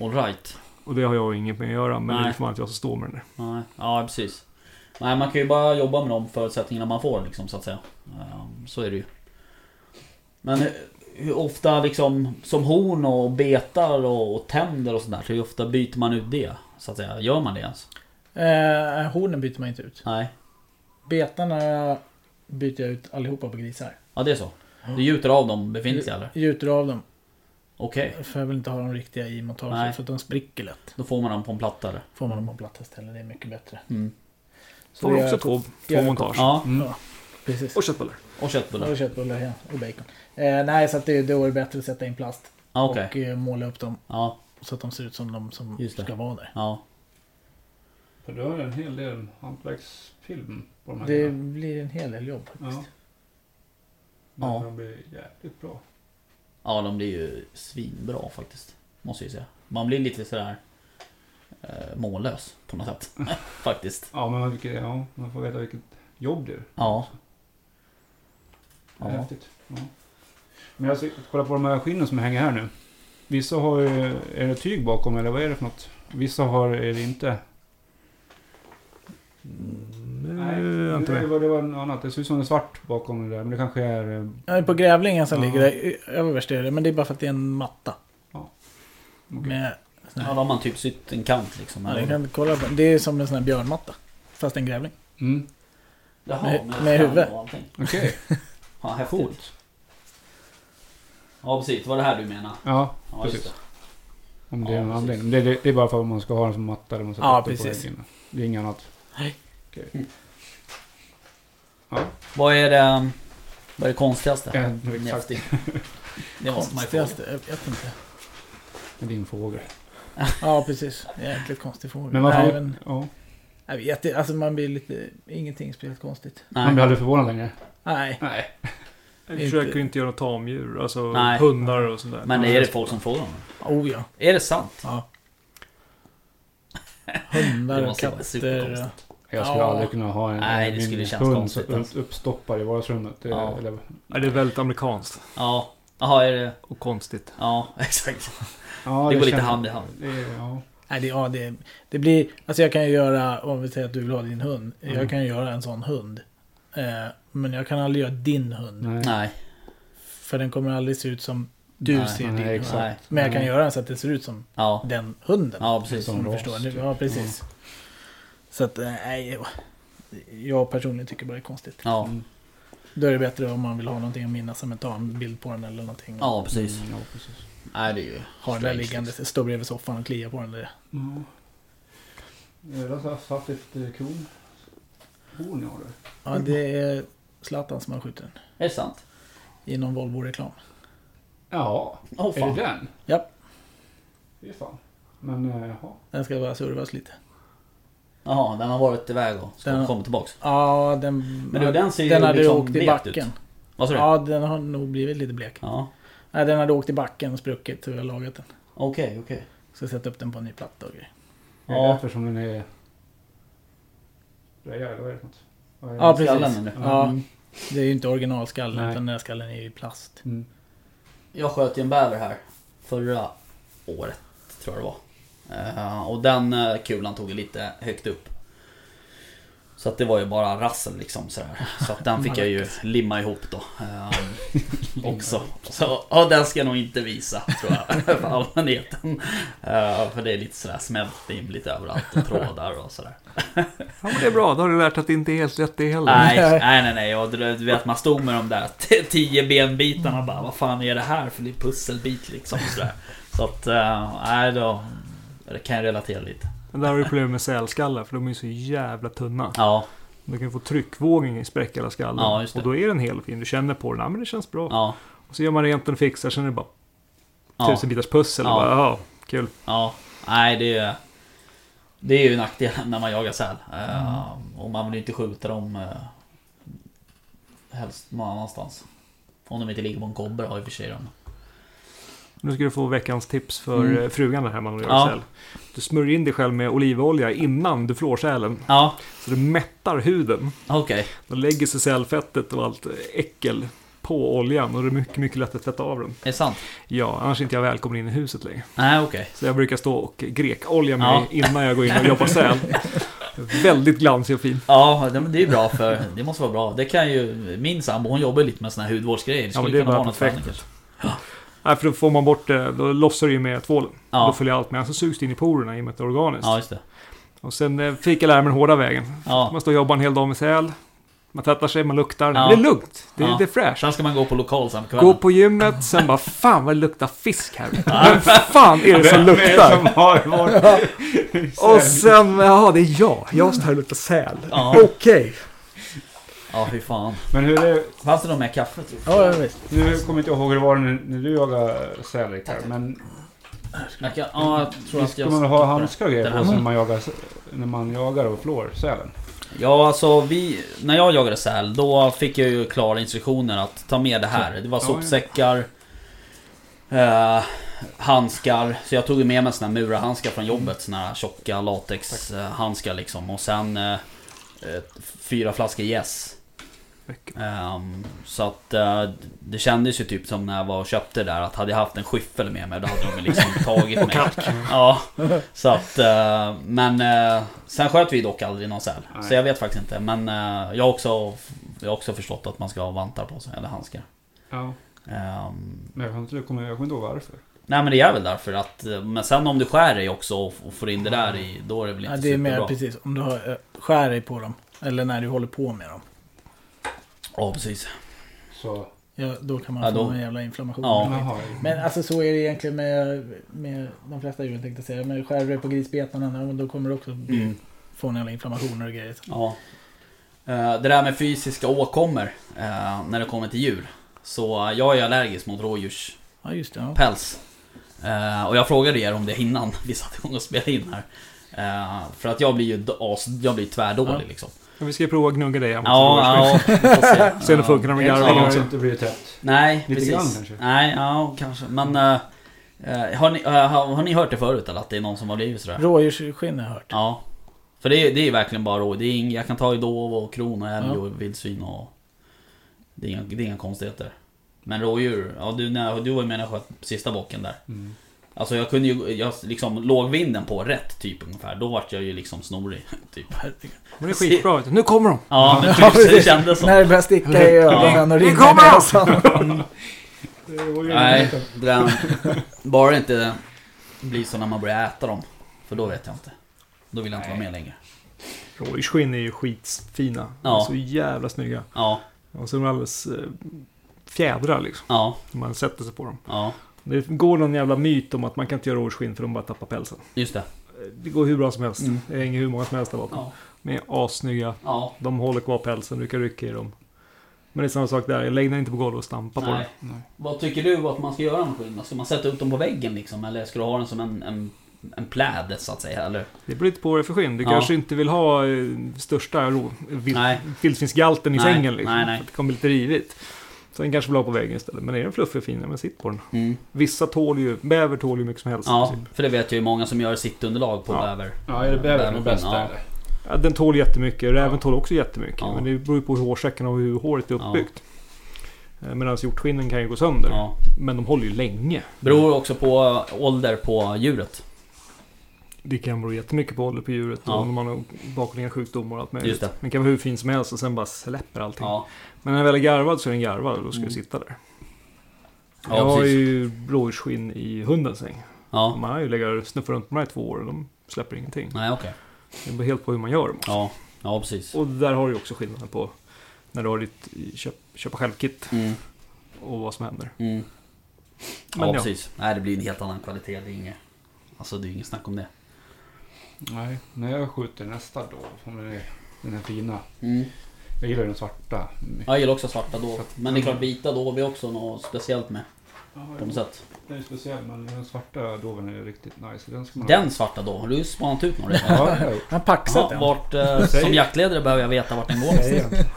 All right. Och det har jag inget med att göra, men Nej. det är för man att jag ska stå med den. Nej. Ja, precis. Nej, man kan ju bara jobba med de förutsättningarna man får liksom, så att säga. Ehm, Så är det ju. Men hur- ofta liksom, som horn och betar och, och tänder och sådär, hur ofta byter man ut det? Så att säga, gör man det ens? Eh, hornen byter man inte ut. Nej. Betarna byter jag ut allihopa på grisar. Ja, det är så. Du gjuter av de befintliga eller? Gjuter av dem. Okej. För jag vill inte ha dem riktiga i Nej. montaget. För att de spricker lätt. Då får man dem på en platta eller? Får man dem på platta istället. Det är mycket bättre. Mm. Så Får det också två, två montage. Ja, Mm. Ja, precis. Och köttbullar. och köttbullar. Och köttbullar ja, och bacon. Eh, nej, så att det, då är det bättre att sätta in plast. Ja, Okej. Och eh, måla upp dem Ja, så att de ser ut som de som ska vara där. ja. För du har en hel del hantverksfilm på de här Det grejerna. blir en hel del jobb faktiskt. Ja. Men Ja. de blir jävligt bra. Ja, de blir ju svinbra faktiskt. Måste jag ju säga. Man blir lite sådär eh, mållös på något sätt. faktiskt. Ja, men vilket, ja, man får veta vilket jobb det är. Ja. Är Ja. häftigt. Ja. Men jag ska kolla på de här skinnen som hänger här nu. Vissa har ju, är det tyg bakom eller vad är det för något? Vissa har är det inte. Nej, jag har inte det, med. var, det var något annat. Det ser ut som det är svart bakom det där. Men det kanske är... eh, Ja, på grävlingen som Ja. ligger där överst är det. Men det är bara för att det är en matta. okej. Med, sån Ja, då har man typ sytt en kant liksom. ja, kan kolla på, det är som en sån här björnmatta. Fast en grävling. Mm. Jaha, med- med, med huvud. och allting. Ja, häftigt. coolt. Ja, precis. Det var det här du menar? Ja, Precis. det. om det Ja, är någon precis. anledning. Det, det, det är bara för att man ska ha den som matta eller man ska Ja, upp på precis. väggen. Det är inget annat. Nej. Okej. Mm. Ja, Vad är det, vad är det konstigaste? ja, exakt. Det måste man ju fråga. Konstigaste? Jag vet inte. Det är din fågel. Ja, precis. Jäkligt konstig fågel. Men Nej, får... men, Ja. jag vet inte. Alltså man blir lite... Ingenting speciellt konstigt. Man blir Nej. aldrig förvånad längre. Nej. Nej. Jag Inte- försöker inte göra tamdjur, alltså Nej. hundar och sådär. Men är det folk som om det? Oh ja. Är det sant? ja. Det Hundar och katter. Jag skulle Ja. aldrig kunna ha en, Nej, det min skulle kännas hund konstigt, så- alltså. uppstoppad i vardagsrummet. Det, Ja. eller, Ja, det är väldigt amerikanskt Ja. Jaha, är det... och konstigt. Ja, exakt. ja, Det går lite hand i hand. Det, ja. Nej, det, ja, det, det blir... Alltså jag kan ju göra... Om vi säger att du vill ha din hund. Mm. Jag kan ju göra en sån hund. Eh, men jag kan aldrig göra din hund. Nej. Nej. För den kommer aldrig se ut som du Nej, ser nej, din hund. exakt. Nej. Men jag kan göra den så att det ser ut som Ja. den hunden. Ja, precis. Som Om du förstår. typ. Ja, precis. Så att, eh, nej. Jag personligen tycker bara det är konstigt. Ja. Mm. Då är det bättre om man vill ha någonting att minnas. Som att ta en bild på den eller någonting. Ja, precis. Mm, ja, precis. Nej, det är ju... Ha den där liggande. liksom. Stå bredvid soffan och klia på den. Där. Ja. Jag har satt ett kron... Horn har där. Ja, det är Zlatan som har skjutit den. Är det sant? I någon Volvo-reklam. Ja, är fan. det den? Ja. Fy fan. Men eh, jaha. Den ska bara servas lite. Jaha, den har varit iväg och ska Den- komma tillbaks. Ja, den... Men du, den ser ju den hade liksom åkt i ut. backen. Vad sa du? Ja, den har nog blivit lite blek. Ja. Nej, den hade åkt i backen och spruckit så vi har lagat den. Okej, okej. Ska sätta upp den på en ny platta och grejer. Är Ja. det därför som den är... Rejäl, eller vad är det för något? Vad är det? Ja, precis. Skallen det. Ja. Mm. Det är ju inte originalskallen Nej. utan den här skallen är ju plast. Mm. Jag sköt ju en bäver här förra året, tror jag det var. Eh, och den eh, kulan tog ju lite högt upp. Så att det var ju bara rassel liksom sådär. Så att den fick jag ju limma ihop då. ehm, också. Så ja, den ska jag nog inte visa tror jag. För allmänheten. Eh, för det är lite sådär smält in lite överallt och trådar och sådär. Ja, men det är bra. Då har du lärt att det inte är helt rätt det heller. Nej, nej, nej, nej. Och du, vet, man stod med de där tio benbitarna bara. Vad fan är det här för pusselbit liksom? Sådär. Så att, eh, nej då. Det kan jag relatera lite. Men där har du problem med sälskallar för de är så jävla tunna. Ja, Du kan få tryckvågning i spräcka skallen. Ja. Och då är den helt fin. Du känner på den. Ja, men det känns bra. ja, Och så gör man rent den och fixar. Sen är det bara ja. tusen bitars pussel. Ja. Och bara, ja, kul. Ja, nej det är Det är ju nackdelen när man jagar säl. Eh, och man vill ju inte skjuta dem uh, helst någon annanstans. Om de inte ligger på en kobbe har i och för sig de. Nu ska du få veckans tips för Mm. eh, frugan när du gör Ja. säl. Du smörjer in dig själv med olivolja innan du flår sälen. Ja, Så du mättar huden. okej. Då lägger sig sälfettet och allt äckel på oljan och det är mycket, mycket lätt att tvätta av den. Är det sant? Ja, annars är inte jag välkommen in i huset längre. Nej, okej. Så jag brukar stå och grekolja mig Ja. innan jag går in och jobbar säl. Väldigt glansig och fin. Ja, det, är bra för det måste vara bra. Det kan ju min sambo, hon jobbar lite med såna här hudvårdsgrejer. Det Ja, skulle men det kunna vara något för henne kanske. Nej, för då får man bort det, då lossar det ju med tvålen. Ja. Då följer allt med. Så sugs det in i porerna i och med att det är organiskt. Ja, just det. Och sen eh, fick jag lära mig den hårda vägen. Ja. Man står och jobbar en hel dag med säl. Man tvättar sig, man luktar. Ja. Det är lugnt. Det Ja. det är fräscht. Sen ska man gå på lokal sen Gå på gymmet, sen bara fan vad det luktar fisk här. Vem fan är det som luktar? som har varit... Och sen, jaha det är jag. Jag står här och luktar säl. Okej. Ja, fy fan. Men hur är. Fanns det något mer kaffe? du? Ja, ja, visst. Nu kommer inte jag ihåg hur det var när, när du jagade säl Rickard, men Jag kan, ja, jag tror att ska jag... man ha handskar och grejer på här. sig när man jagar, när man jagar och flår sälen? Ja, alltså vi... När jag jagade säl, då fick jag ju klara instruktioner att ta med det här. Det var Ja, sopsäckar, eh, handskar. Så jag tog med mig såna här murarhandskar från jobbet. Såna här tjocka latexhandskar liksom. Och sen eh, fyra flaskor Yes. Ehm, så att eh, det kändes ju typ som när jag var och köpte där att hade jag haft en skyffel med mig då hade de liksom tagit mig. Ja, så att eh, men eh, sen sköt vi dock aldrig någon säl. Så jag vet faktiskt inte. Men jag har också jag har också förstått att man ska ha vantar på sig eller handskar. Ja. Ehm, Men jag kommer inte, jag kommer jag kommer inte ihåg varför. nej men det är väl därför att Men sen om du skär dig också och, och får in det där i Då är det väl inte Ja, det är mer precis om du har, skär dig på dem. Eller när du håller på med dem. Ja precis. Så... Ja, då kan man Ja, få då- en jävla inflammation. Ja. Men alltså så är det egentligen med, med de flesta djuren tänkte jag säga. Men skär du på grisbetarna, då kommer du också Mm. få en jävla inflammationer och grejer. Ja. Eh, Det där med fysiska åkommor eh, när det kommer till djur. Så jag är allergisk mot rådjurspäls. Ja, just det. Ja. Eh, Och jag frågade er om det innan vi satte igång och spelade in här. Eh, För att jag blir ju as, jag blir tvärdålig Ja. liksom. Men Vi ska ju prova att gnugga dig. Ja, ja, vi får se. Om det funkar när så garvar också. det inte blivit tätt. Nej, Lite precis. grann kanske. Nej, ja kanske. Men eh, eh, har, ni, eh, har, har ni hört det förut eller att det är någon som har blivit sådär? Rådjursskinn har jag hört. Ja. För det är, det är verkligen bara rå. Det är ing, jag kan ta i dov och kron och älg Ja. och vildsvin och... Det är, inga, det är inga konstigheter. Men rådjur, ja du, när, du var ju med när jag sköt sista bocken där. Mm. Alltså jag kunde ju, jag liksom låg vinden på rätt typ ungefär. Då vart jag ju liksom snorig. Typ. Men det är skitbra. vet du. Nu kommer de! Ja men typ så det kändes som. När det börjar sticka i ögonen och rinna i kommer de! näsan. Det Nej, den, bara det inte blir så när man börjar äta dem. För då vet jag inte. Då vill jag inte vara med längre. Rådjursskinn är ju skitfina. Ja. Så jävla snygga. Ja, Och så är de alldeles eh, fjädrar liksom. ja, När man sätter sig på dem. ja. Det går någon jävla myt om att man kan inte göra rådjursskinn för de bara tappar pälsen. Just det. Det går hur bra som helst. Mm. Det hänger hur många som helst där bakom. Ja. De är assnygga. Ja. De håller kvar pälsen, du kan rycka i dem. Men det är samma sak där, lägg den inte på golvet och stampa på Nej. den. Nej. Vad tycker du att man ska göra med skinn? Ska man sätta upp dem på väggen liksom? Eller ska du ha den som en, en, en pläd så att säga? Eller? Det beror lite på vad det är för skinn. Du Ja. kanske inte vill ha eh, största vildsvinsgalten i Nej, sängen liksom. nej, nej. För att det kommer bli lite rivigt. Så den kanske vill ha på väggen istället. Men är den fluffig och fin, men sitt på den. Mm. Vissa tål ju, bäver tål ju mycket som helst. Ja, princip. för det vet jag ju många som gör sittunderlag på Ja. bäver. Ja, är det Bävern, den bästa ja. Ja, den tål jättemycket, räven Ja. tål också jättemycket. Ja. Men det beror ju på hur hårsäcken och hur håret är uppbyggt. Ja. Medan hjortskinnen kan ju gå sönder. Ja. Men de håller ju länge. Beror också på ålder på djuret. Det kan bero jättemycket på ålder på djuret Ja. och om man har bakomliggande sjukdomar och allt möjligt. Det. Den kan vara hur fin som helst och sen bara släpper allting. Ja, Men när den väl är garvad så är den garvad och då ska Mm. sitta där. ja jag har precis. ju blåljusskinn i hundens säng. Ja. Man har ju legat och snuffat runt på de här i två år och de släpper ingenting. Nej, okej. Det beror helt på hur man gör dem. Ja. ja, precis. Och där har du ju också skillnaden på när du har ditt köp, köpa själv-kit Mm. och vad som händer. Mm. Men ja, ja. precis. Nej, det blir en helt annan kvalitet. Det är inget... Alltså, det är inget snack om det. Nej, när jag skjuter nästa då, som är den här fina. Mm. Jag gillar den svarta. Ja, Jag gillar också svarta då. Att- Men det är klart, vita då har vi också något speciellt med. Ja, På något sätt. Den är speciell, men den svarta doven är riktigt nice. Den ska man Den svarta då, har du spanat ut några? Ja, har jag. Han paxat Ja, den. vart, eh, som jaktledare behöver jag veta vart den går.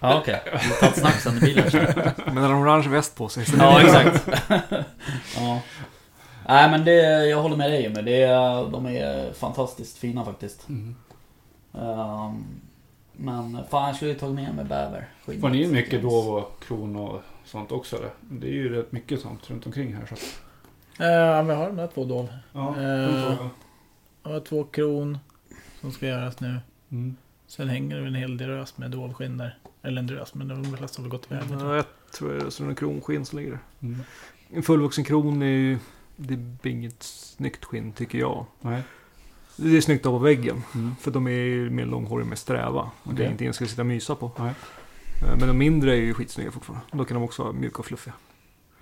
Ja, okej. Vi tar ett snack sen i bilen. Men när de har orange väst på sig. Så Ja, exakt. ja. Nej, men det, jag håller med dig med det. är- De är fantastiskt fina faktiskt. Mm. Ehm, men fan, jag skulle ju tagit med mig bäver. Får ni mycket dov och kron och sånt också? Eller? Det är ju rätt mycket sånt runt omkring här. Så. att- Eh, vi har de där två dov. Ja, får jag. Har två kron som ska göras nu. Mm. Sen hänger det en hel drös med dovskinn där. Eller en drös, men de flesta har väl gått iväg. Ja, jag. tror det är en kronskinn som ligger där. Mm. En fullvuxen kron är ju... Det blir inget snyggt skinn tycker jag. Nej. Det är snyggt av på väggen. Mm. För de är mer långhåriga med sträva. Och Det är ingenting jag ska sitta och mysa på. Nej. Eh, Men de mindre är ju skitsnygga fortfarande. Då kan de också vara mjuka och fluffiga.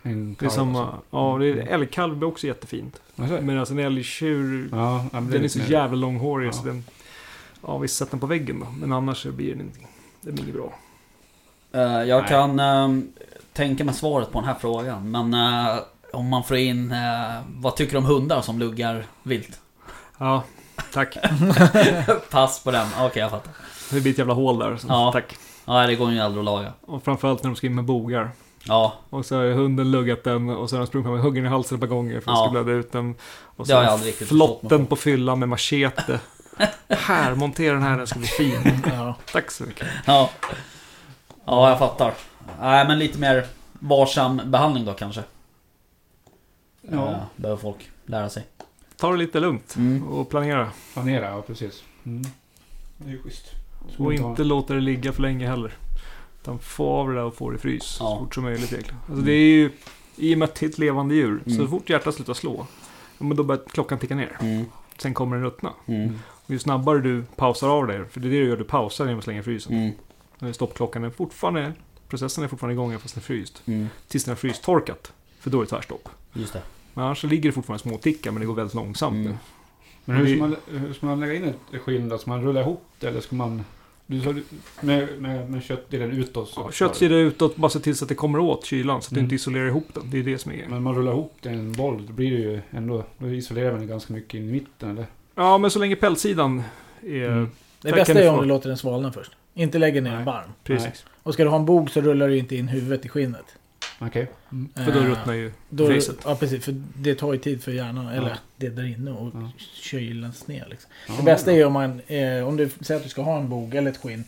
En Det är samma... alltså. Ja, det är, älgkalv blir också jättefint. Alltså, Men alltså en älgtjur... Ja, Den är så mer- jävla långhårig Ja. så den... Ja, vi sätter den på väggen då. Men annars så blir den inte... Det blir inget bra. Eh, jag Nej. kan ehm, tänka mig svaret på den här frågan. Men eh, om man får in... eh, vad tycker du om hundar som luggar vilt? Ja, tack. Pass på den. Okej, jag fattar. Det blir ett jävla hål där. Så Ja. Tack. Ja, det går ju aldrig att laga. Och framförallt när de ska in med bogar. Ja, Och så har hunden luggat den och så har den sprungit fram och hugger den i halsen ett par gånger för att Ja. ska blöda ut den. Och har så mig flotten på. på fyllan med machete. här, montera den här, den ska bli fin. Ja. Tack så mycket. ja. Ja, jag fattar. Nej, men lite mer varsam behandling då kanske. Ja, Eh, behöver folk lära sig. Ta det lite lugnt Mm. och planera. planera, ja precis. Mm. Det är ju schysst. Ska Och ta- inte låta det ligga för länge heller. Utan få av det där och få det i frys Ja. så fort som möjligt egentligen. Alltså det är ju, i och med att det är ett levande djur, Mm. så fort hjärtat slutar slå, ja, men då börjar klockan ticka ner. Mm. Sen kommer den ruttna. Mm. Och ju snabbare du pausar av det, för det är det du gör, du pausar genom att slänga i frysen. Mm. Stoppklockan är fortfarande, processen är fortfarande igång fast den är fryst. Mm. Tills den har frystorkat. För då är det tvärstopp. Just det. Men annars så ligger det fortfarande små tickar men det går väldigt långsamt Mm. nu. Men hur Vi- ska, man, hur ska man lägga in ett skinn då? Ska man rulla ihop det eller ska man... Du sa med, med, med köttdelen utåt så... Ja, Köttsida utåt, bara se till så att det kommer åt kylan så att du Mm. inte isolerar ihop den. Det är det som är grejen. Men man rullar ihop det i en boll, då blir det ju ändå... Då isolerar man ganska mycket in i mitten eller? Ja, men så länge pältsidan är... Mm. Det bästa du är om du låter den svalna först. Inte lägger ner den varm. Precis. Och ska du ha en bog så rullar du inte in huvudet i skinnet. Okej. Mm. För då Eh, ruttnar ju då, facet. Ja precis, för det tar ju tid för hjärnan, eller Ja. det där inne och Ja. kylas ner liksom. Ja, Det bästa är ju om man, eh, om du säger att du ska ha en bog eller ett skinn.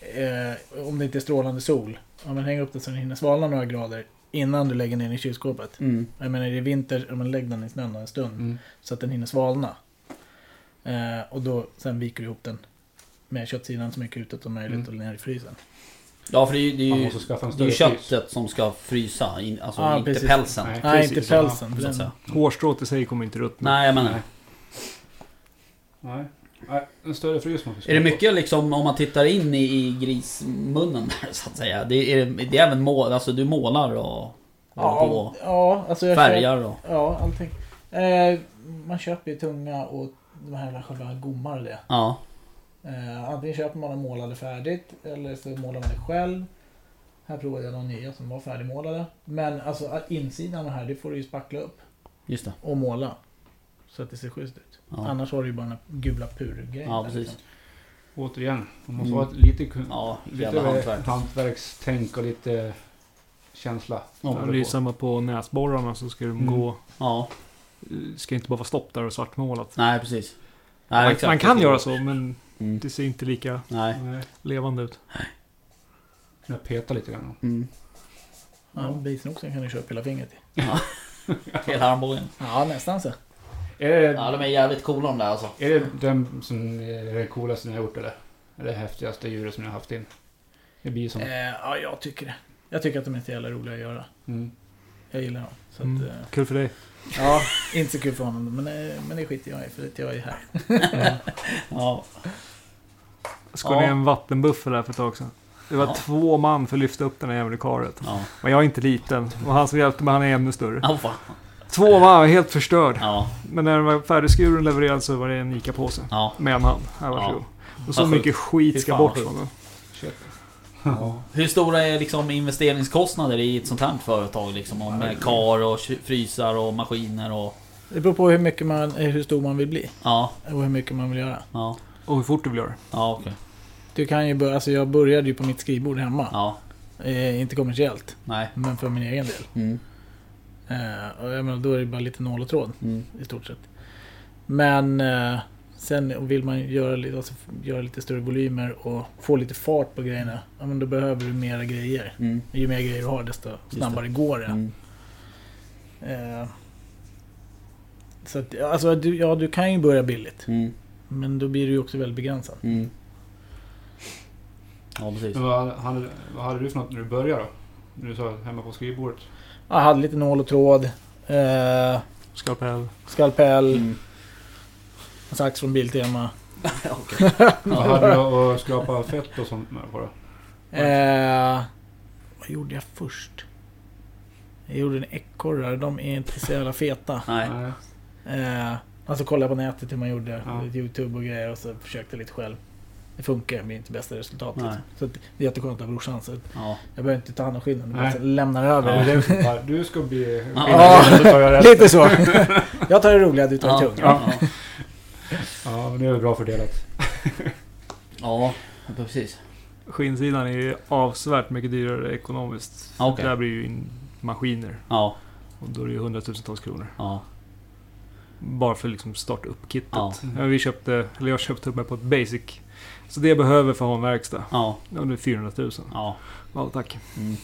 Eh, om det inte är strålande sol. Om man hänger upp det så den hinner svalna några grader innan du lägger ner den i kylskåpet. Mm. Jag menar, är det vinter, ja, men lägg den i snön en stund. Mm. Så att den hinner svalna. Eh, och då sen viker du ihop den med köttsidan så mycket utåt som möjligt Mm. och ner i frysen. Ja, för det är ju, det är Man ju, måste skaffa en det är ju större frys. köttet som ska frysa. In, alltså Ja, inte precis. pälsen. Nej. Nej, precis, inte pälsen. Så för att den, säga. Hårstrået i sig kommer inte ruttna. Nej, jag menar. Nej. Nej. Nej, en större frys måste vi Är det mycket liksom om man tittar in i, i grismunnen där så att säga? Det är, det är även mål, alltså du målar och, ja, på ja, alltså jag färgar och... Ja, allting. Eh, man köper ju tunga och de här jävla själva gommar och det. Ja. Eh, antingen köper man dem målade färdigt eller så målar man det själv. Här provade jag de nya som var färdigmålade. Men alltså insidan här, det får du ju spackla upp Just det. och måla. Så att det ser schysst ut. Ja. Annars har du ju bara den gula purgrejen. Ja, precis. liksom. Återigen, man måste Mm. ha ett lite, Ja, lite hantverk. hantverkstänk och lite känsla. Ja, det är ju samma på näsborrarna så ska de Mm. gå... Ja, ska inte bara vara stopp där och svartmålat. nej precis. Nej, Man, man kan göra så men Mm. det ser inte lika Nej. Nej, levande ut. jag petar lite grann. Mm. Ja, bisnoxen kan du köpa hela fingret i. Ja. Hela armbågen. Ja, nästan så. Är det, Ja, de är jävligt coola de där alltså. är det den som är det coolaste ni har gjort eller? Är det häftigaste djuret som ni har haft in? Det blir som... Eh, ja, jag tycker det. Jag tycker att de är så jävla roliga att göra. Mm. Jag gillar dem. Så Mm. att, eh, Kul för dig. ja, inte så kul för honom. Men, eh, men det skiter jag i för att jag är här. Ja. Skar Ja. ner en vattenbuffel där för ett tag sedan. Det var Ja. två man för att lyfta upp den här jävla karet. Ja. Men jag är inte liten. Och han som hjälpte mig, han är ännu större. Ja, fan. Två man, var helt förstörd. Ja. Men när den var färdigskuren levererad så var det en ICA-påse. Ja. Med en hand. Här, varsågod. Och så mycket skit ska bort från den. Ja. Hur stora är liksom investeringskostnader i ett sånt här företag? Liksom, om med kar och frysar och maskiner och... Det beror på hur, mycket man, hur stor man vill bli. Ja, Och hur mycket man vill göra. ja, Och hur fort du vill göra det. ja okej. Du kan ju börja, alltså jag började ju på mitt skrivbord hemma. Ja, Eh, inte kommersiellt, nej. men för min egen del. Mm, Eh, och jag menar, då är det bara lite nål och tråd mm, i stort sett. Men eh, sen vill man göra, lite- alltså, göra lite större volymer och få lite fart på grejerna. Ja, men då behöver du mera grejer. mm, Ju mer grejer du har desto snabbare går det. mm. Eh, så att, alltså, du, ja, du kan ju börja billigt. Mm, Men då blir du ju också väldigt begränsad. mm. Ja, precis. Men vad hade, vad hade du för något när du började då? När du sa hemma på skrivbordet? Jag hade lite nål och tråd. Eh, Skalpell. skalpell. Mm. Sax från Biltema. Vad hade du att skrapa fett och sånt med på då? Eh, vad gjorde jag först? Jag gjorde en ekorre. De är inte så jävla feta. Nej. Eh, alltså kollade på nätet hur man gjorde. Ja. Youtube och grejer och så försökte lite själv. Det funkar, men det är inte bästa resultatet. Nej. Så att, det är jätteskönt av brorsan. Så att Ja. jag behöver inte ta hand om Nej. bara lämnar över. Ja, du ska bli... Ja. Resten. Lite så. jag tar det roliga, du tar det Ja. tunga. Ja. Ja, men det är bra fördelat. ja, precis. Skinnsidan är ju avsevärt mycket dyrare ekonomiskt. Ja, okej. Där blir ju in maskiner. Ja, Och då är det ju hundratusentals kronor. ja, Bara för liksom starta upp kittet. Ja. Vi köpte, eller jag köpte upp mig på ett basic. Så det jag behöver för att ha en verkstad. ja, Ja, det är 400 000. ja. Ja, tack. Mm.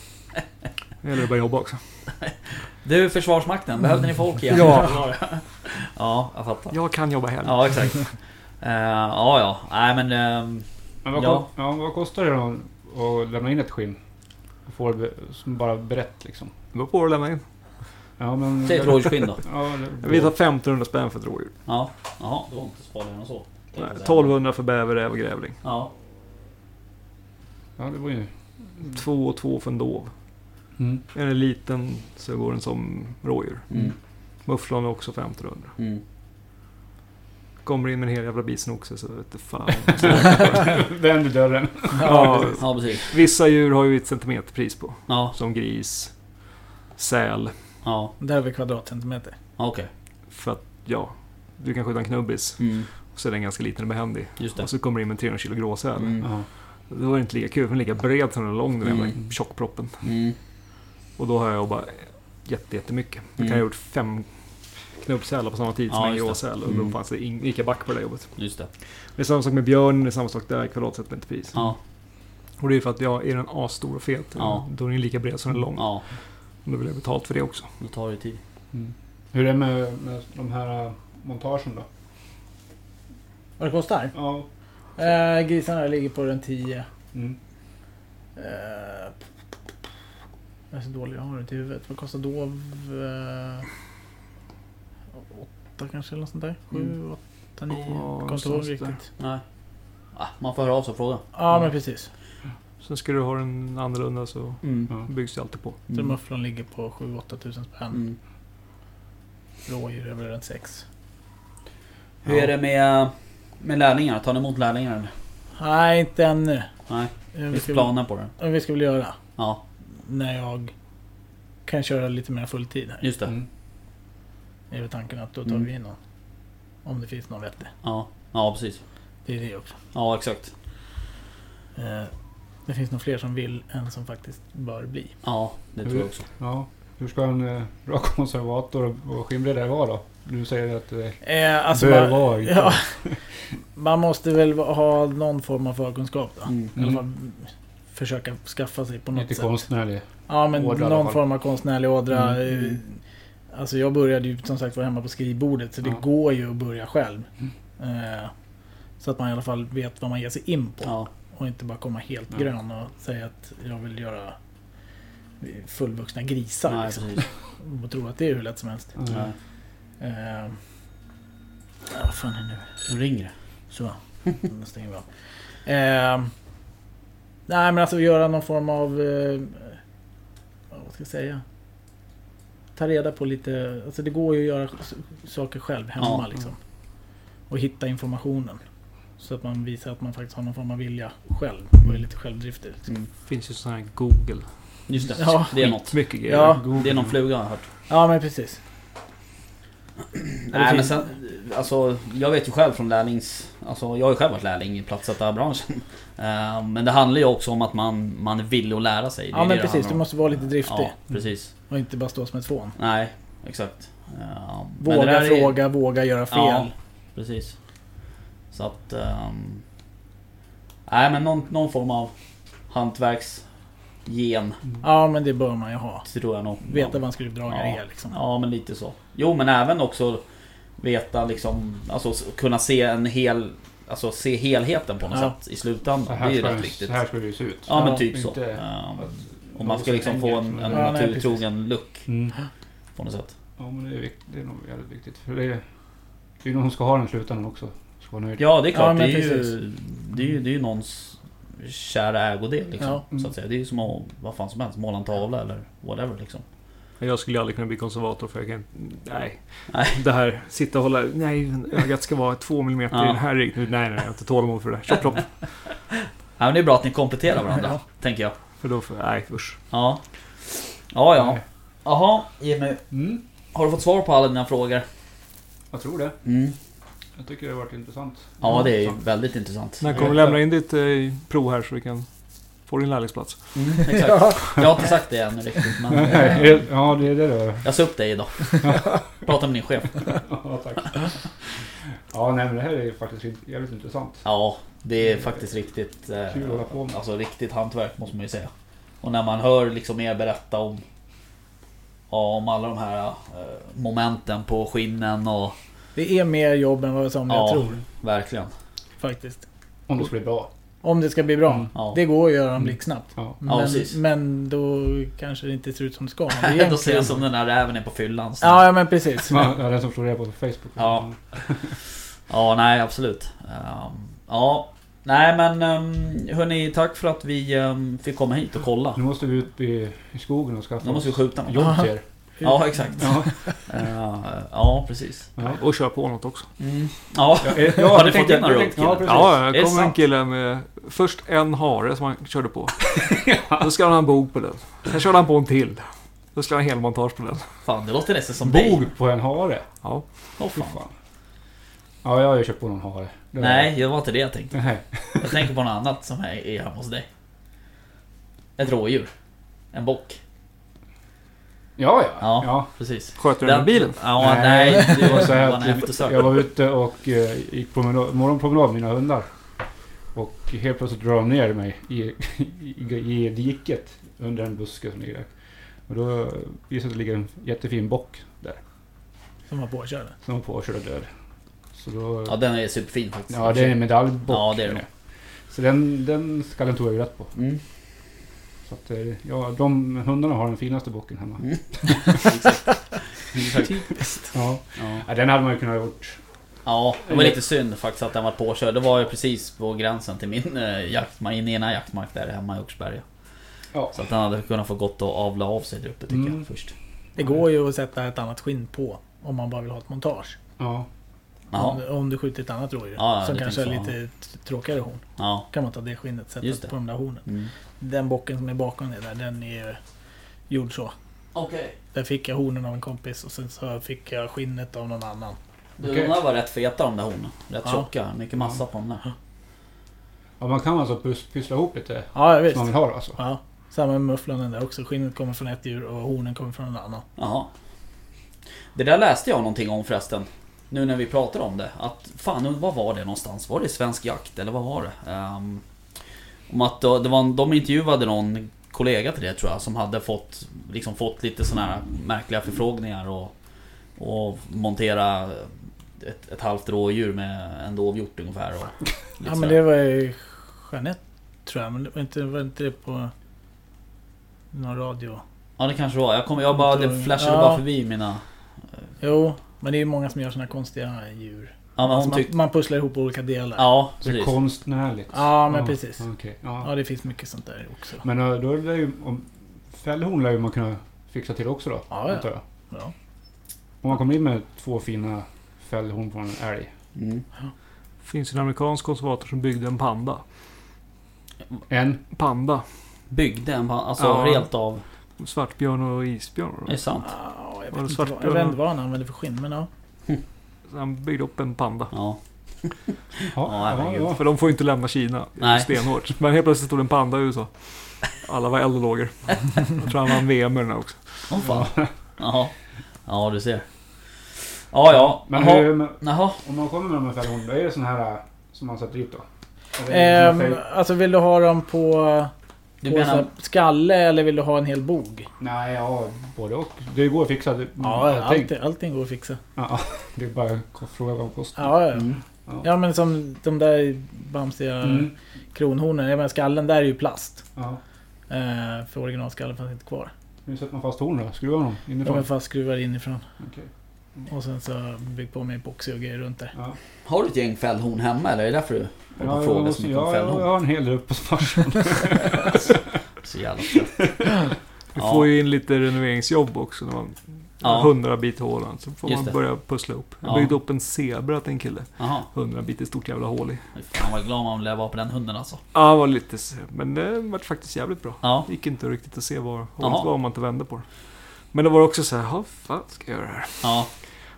Det gäller att börja jobba också. Du, Försvarsmakten. Behövde ni folk igen? Ja. Ja, jag fattar. Jag kan jobba helg. Ja, exakt. Eh, ja, ja. Nej, men... ehm, Men vad, Ja. ja. Ja, vad kostar det då att lämna in ett skinn? Och få det be- som bara berett liksom? Det beror på vad du lämnar in. Ja, men... Säg ett rådjursskinn då. Ja, det, Vi tar 1500 spänn för ett rådjur. Ja. Jaha, det var inte så farligare än så. Nej, 1200 för bäver, räv och grävling. Ja. ja, det var ju... Två och två för en dov. Mm. Är den liten så går den som rådjur. Mm. Mufflon är också 1500. Mm. Kommer in med en hel jävla bisnoxe så vet du fan. Vänd dörren. ja, Ja, precis. vissa djur har ju ett centimeterpris på. Ja, Som gris, säl. Ja. Där har vi kvadratcentimeter. Okej. För att, ja, du kan skjuta en knubbis. Mm. Och så är den ganska liten och behändig. Just det. Och så kommer det in med en 300 kilo gråsäl. Mm. Då är det inte lika kul, för den är lika bred som den är lång den jävla Mm. tjockproppen. Mm. Och då har jag jobbat jätte, jättemycket. Då kan Mm. jag ha gjort fem knubbsälar på samma tid som Ja, en gråsäl. Och Mm. då fanns det in, gick jag back på det där jobbet. Just det. Det är samma sak med björn, det är samma sak där, kvadratcentimeterpris. Ja. Och det är för att jag är den asstor och fet. Ja. Då är den lika bred som den är lång. Ja, då vill jag ha betalt för det också. då tar det tid. Mm. Hur är det med, med de här äh, montagen då? Vad det kostar? Ja. Eh, grisarna ligger på den 10. Mm. Eh, jag är så dålig, jag har det i huvudet. Vad kostar dov? Eh, åtta kanske eller något sånt där? Sju, Mm. åtta, nio? Ja, Jag kommer inte ihåg riktigt. Nej. Ah, man får höra av sig och fråga. Ja, men precis. Sen ska du ha den annorlunda så Mm. Byggs det alltid på. Så mufflon ligger på 7-8 tusen spänn. Mm. Rådjur är väl runt 6. Hur är det med, med lärlingar? Tar ni emot lärlingar? eller? Nej, inte ännu. Nej, Eh, Vi finns ska, planer på det? eh, vi ska väl göra. Ja, När jag kan köra lite mer fulltid här. just det. Mm. Är väl tanken att då tar Mm. vi in någon. Om det finns någon vettig. Ja, ja precis. Det är det också. Ja, exakt. Eh, Det finns nog fler som vill än som faktiskt bör bli. Ja, det tror jag också. Ja. Hur ska en äh, bra konservator och- skinnberedare vara då? Du säger att det Eh, alltså bör man, vara. ja, man måste väl ha någon form av förkunskap då. Mm. I alla fall försöka skaffa sig på något Lite sätt. konstnärlig. Ja, men ådra någon form av konstnärlig ådra. Mm. eh, Alltså jag började ju som sagt vara hemma på skrivbordet så det Ja. går ju att börja själv. Eh, så att man i alla fall vet vad man ger sig in på. Ja, Och inte bara komma helt Ja. grön och säga att jag vill göra fullvuxna grisar. nej liksom. Och tro att det är hur lätt som helst. Eh, ja, vad fan är det nu? Nu ringer det. Så. Nu stänger vi av. Eh, nej men alltså göra någon form av... Eh, vad ska jag säga? Ta reda på lite... Alltså det går ju att göra saker själv hemma Ja. liksom. Och hitta informationen. Så att man visar att man faktiskt har någon form av vilja själv. Och är lite självdriftig. Liksom. Mm. finns ju sån här Google. Just det, Ja. det är något. Mycket grejer. Ja. Det är någon fluga har jag hört. Ja men precis. Nej men sen, alltså jag vet ju själv från lärlings... Alltså jag har ju själv varit lärling i platssättarbranschen. Eh, Men det handlar ju också om att man, man är villig att lära sig. Det Ja det men det precis, du måste vara lite driftig. Ja, precis. Och inte bara stå som ett fån. Nej, exakt. Eh, men det Våga där är- fråga, våga göra fel. Ja, precis. Så att... ehm, nej men någon, någon form av hantverksgen Ja men det bör man ju ha. tror jag nog. Veta vad en skruvdragare Ja. är liksom. Ja men lite så. Jo men även också veta liksom, alltså kunna se en hel, alltså se helheten på något Ja. sätt i slutändan. Det är ju rätt viktigt. så här ska det ju se ut. Ja men typ så. inte Ehm, om man ska liksom få en, en Ja, naturtrogen look Mm. på något sätt. Ja men det är, vikt, det är nog jävligt viktigt. För det är, det är någon som ska ha den i slutändan också. Ja det är klart, Ja, det, är ju, det, är ju, det är ju någons kära ägodel liksom. Ja. Så att säga. Det är ju som att, vad fan som helst, måla en tavla eller whatever liksom. Jag skulle aldrig kunna bli konservator för jag kan Nej. Nej. Det här, sitta och hålla... Nej, ögat ska vara två millimeter Ja. i den här riktningen. Nej, nej, jag har inte tålamod för det. Chop, chop. Ja, men det är bra att ni kompletterar varandra, Ja. tänker jag. För då... får- Nej, usch. Ja. Ja, ja. Jaha, Jimmy. Mm. Har du fått svar på alla dina frågor? Jag tror det. Mm. Jag tycker det har varit intressant. Ja, det är väldigt intressant. När kommer du lämna in ditt eh, prov här så vi kan få din lärlingsplats? Mm, exakt. Jag har inte sagt det än riktigt, men... Eh, ja det är det då. Jag sa upp dig idag. Prata med din chef. Ja tack. Ja nej men det här är faktiskt jävligt intressant. Ja, det är faktiskt riktigt... eh, Kul att hålla på med. Alltså riktigt hantverk måste man ju säga. Och när man hör liksom er berätta om... Ja, om alla de här eh, momenten på skinnen och... Det är mer jobb än vad som jag Ja. tror. Verkligen. Faktiskt. Om det ska bli bra. Om det ska bli bra. Mm. Ja. Det går att göra dem Mm. blixtsnabbt. Ja. Ja, Men, precis. men då kanske det inte ser ut som det ska. Men Då egentligen- ser det som den där räven är på fyllan. Ja, ja men precis. Ja, den som slår det på Facebook. Ja. Ja, nej absolut. Ehm, ja, nej men um, hörni, tack för att vi ehm, fick komma hit och kolla. Nu måste vi ut i, skogen och skaffa Nu måste vi skjuta något. jobb till er. Ja, exakt. Ja. Eh, ja, precis. Ja. Och kör på något också. Mm. Ja, Ja, Har ni det fått jag- råd, Ja. Ja, det kom en kille med först en hare som han körde på. Då ska han ha en bog på den. Sen körde han på en till. Då ska han ha helmontage på den. fan det låter nästan som dig. Bog på en hare. Ja. Åh Fy fan. fan. Ja, jag har ju köpt på någon hare. Det Nej, det var inte det jag tänkte. Nej. Jag tänker på något annat som är, är hemma hos dig. Ett rådjur. En bock. Ja, ja. Ja. ja. Precis. Sköter du den bilen? Ja, nej. Det var så här att eftersök. Jag var ute och eh, gick promenad, morgonpromenad med mina hundar. Och helt plötsligt drar de ner mig i, i, i diket under en buske som ligger där. Och då visade det sig att det ligger en jättefin bock där. Som var påkörda. Som var påkörd och död. Så då... Ja, den är superfin faktiskt. Ja, det är en medaljbock. Ja, det är det. Så den, den skallen tog jag ju rätt på. Mm. Så att, eh, ja, de hundarna har den finaste bocken hemma. Mm. Exakt. Ja. Ja. ja, den hade man ju kunnat gjort. Ja, det var lite synd faktiskt att den var påkörd. Det var ju precis på gränsen till min eh, jaktmark, min ena jaktmark där hemma i Oxberga. Ja. Så att den hade kunnat få gått och avla av sig där uppe tycker Mm. jag först. Det går ju att sätta ett annat skinn på. Om man bara vill ha ett montage. Ja. Om, Ja, om du skjuter ett annat rådjur. Ja, ja, som kanske är lite tråkigare horn. ja. Kan man ta det skinnet och sätta på de där hornen. Mm. Den bocken som är bakom det där, den är gjord så. Okej. Där fick jag hornen av en kompis och sen så fick jag skinnet av någon annan. Du, Okej. De där var rätt feta de där hornen. Rätt Ja. tjocka. Mycket massa på dem där. ja, man kan alltså pys- pyssla ihop lite Ja, ja som visst. man vill ha alltså. Ja. Samma med mufflaren där också. Skinnet kommer från ett djur och hornen kommer från en annan. Jaha. Det där läste jag någonting om förresten. Nu när vi pratar om det. Att fan, vad var det någonstans? Var det Svensk Jakt eller vad var det? Ehm, om att det var, de intervjuade någon kollega till det tror jag som hade fått, liksom fått lite såna här märkliga förfrågningar och Och montera ett, ett halvt rådjur med en dovhjort ungefär. Och Ja men det var ju Jeanette tror jag. Men det var inte, var inte det på någon radio? Ja det kanske var. Jag, kom, jag bara, det flashade Ja. bara förbi mina... Jo, men det är ju många som gör såna här konstiga djur. Ja men Alltså, man, tyckte... man pusslar ihop olika delar. Ja Det är precis. konstnärligt. Ja, men precis. Okej, ja. Ja, det finns mycket sånt där också. Men eh, då är det ju... Om, fällhorn lär ju man kunna fixa till också då. Ja, ja. antar jag. Ja. Om man kommer in med två fina fällhorn på en älg. Mm. Det finns en amerikansk konservator som byggde en panda. En? Panda. Byggde en pan- alltså Ja. rent av... Svartbjörn och isbjörn. Är det sant? Ja, jag, Var det vet inte svart vad, jag vet inte vad han använder för skinn, men ja. Så han byggde upp en panda. Ja. Ja, Ja. För de får ju inte lämna Kina. Nej. Stenhårt. Men helt plötsligt stod en panda i USA. Alla var eldlågor. Jag tror han vann VM med den här också. Åh fan. Jaha. Ja du ser. Ja ja. Men Jaha. hur, men Jaha. om man kommer med de här fällhornen, då är det såna här äh, som man sätter dit då? Är Ehm, fäll- alltså vill du ha dem på, Du på menar... skalle eller vill du ha en hel bog? Nej, ja, både och. Det går att fixa. Det, Ja, allting. allting, går att fixa. Ja, det är bara en fråga om kostar. Ja, ja. Mm. ja men som de där bamsiga Mm. kronhornen. Jag menar skallen där är ju plast. Ja. Eh, för originalskallen fanns inte kvar. Hur sätter man fast hornen då? Skruvar man dem De inifrån? är fastskruvar inifrån. Okej. Och sen så bygg på med epoxy och grejer runt där. Ja. Har du ett gäng fällhorn hemma eller är det därför du Ja, på jag, frågar så måste, mycket om ja, jag, fällhorn? jag har en hel del uppe på farsan. Så jävla trött. Vi Ja. får ju in lite renoveringsjobb också. När man Ja. 100 bit hålan. Så får Just man det. börja pussla upp. Jag Ja. byggde upp en zebra till en kille. Jaha. 100 bit i stort jävla hål i. Fan vad glad man blev vara på den hunden alltså. Ja, det var lite... Men det var faktiskt jävligt bra. Ja. Det gick inte riktigt att se var hålet var om man inte vände på det. Men det var också så här, "Ja, fan ska jag göra det här? Ja.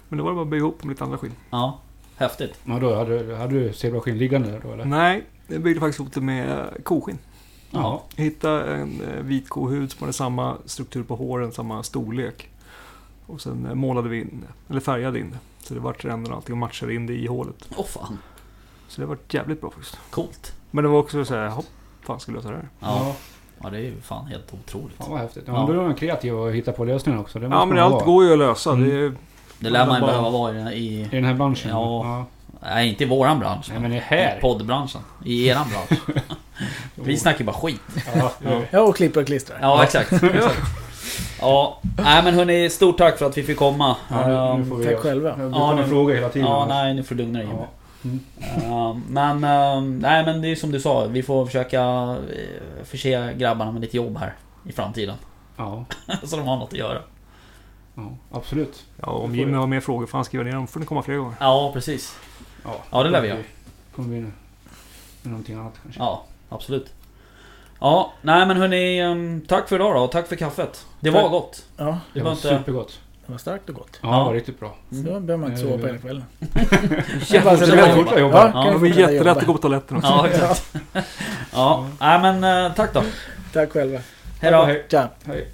Men då var det bara att bygga ihop med lite andra skinn. Ja. Häftigt. Ja, då hade, du- hade du zebraskinn liggande där då eller? Nej, jag byggde faktiskt ihop det med eh, koskinn. Ja. Jag hittade en eh, vit kohud som hade samma struktur på håren, samma storlek. Och sen eh, målade vi in det, eller färgade in det. Så det vart ränderna och allting och matchade in det i hålet. Åh fan. Så det vart jävligt bra faktiskt. Coolt. Men det var också så här, hopp, fan skulle jag lösa det här? Ja. Ja det är ju fan helt otroligt. Fan vad häftigt. Ja, Ja. men då är man kreativ och hittar på lösningar också. Det Ja, men allt går ju att lösa. Mm. Det är, Det lär man ju behöva vara i, i... Den här branschen? Ja. Nej inte i våran bransch. Nej men det här. I poddbranschen. I eran bransch. Vi snackar ju bara skit. Ja, ja. Ja, och klipper och klistrar. Ja, exakt. exakt. Ja, nej men hörni, stort tack för att vi fick komma. Ja, nu, nu Ehm, får vi Tack själva. Jag Ja, ja, fråga hela tiden. Ja, nej nu får du lugna dig Ja. Mm. Ehm, Men, ehm, nej men det är som du sa, vi får försöka eh, förse grabbarna med lite jobb här i framtiden. Ja, Så de har något att göra. Ja, absolut. ja, om Jimmy har mer frågor får han skriva ner dem. får ni komma fler gånger. Ja, precis. Ja, Ja, det lär vi göra. Kommer vi med någonting annat kanske. Ja, absolut. Ja, nej men hörni, ehm, tack för idag då och tack för kaffet. Det var Tack. gott. Ja, Det Det var var inte... supergott. det var starkt och gott. Ja, det var riktigt bra. Så då behöver man inte sova på hela kvällen. Fortare jobba. Ja, Det var jättelätt att gå på toaletten också. Ja, exakt. Ja, nej men eh, tack då. Tack själva. Hej då. Hej.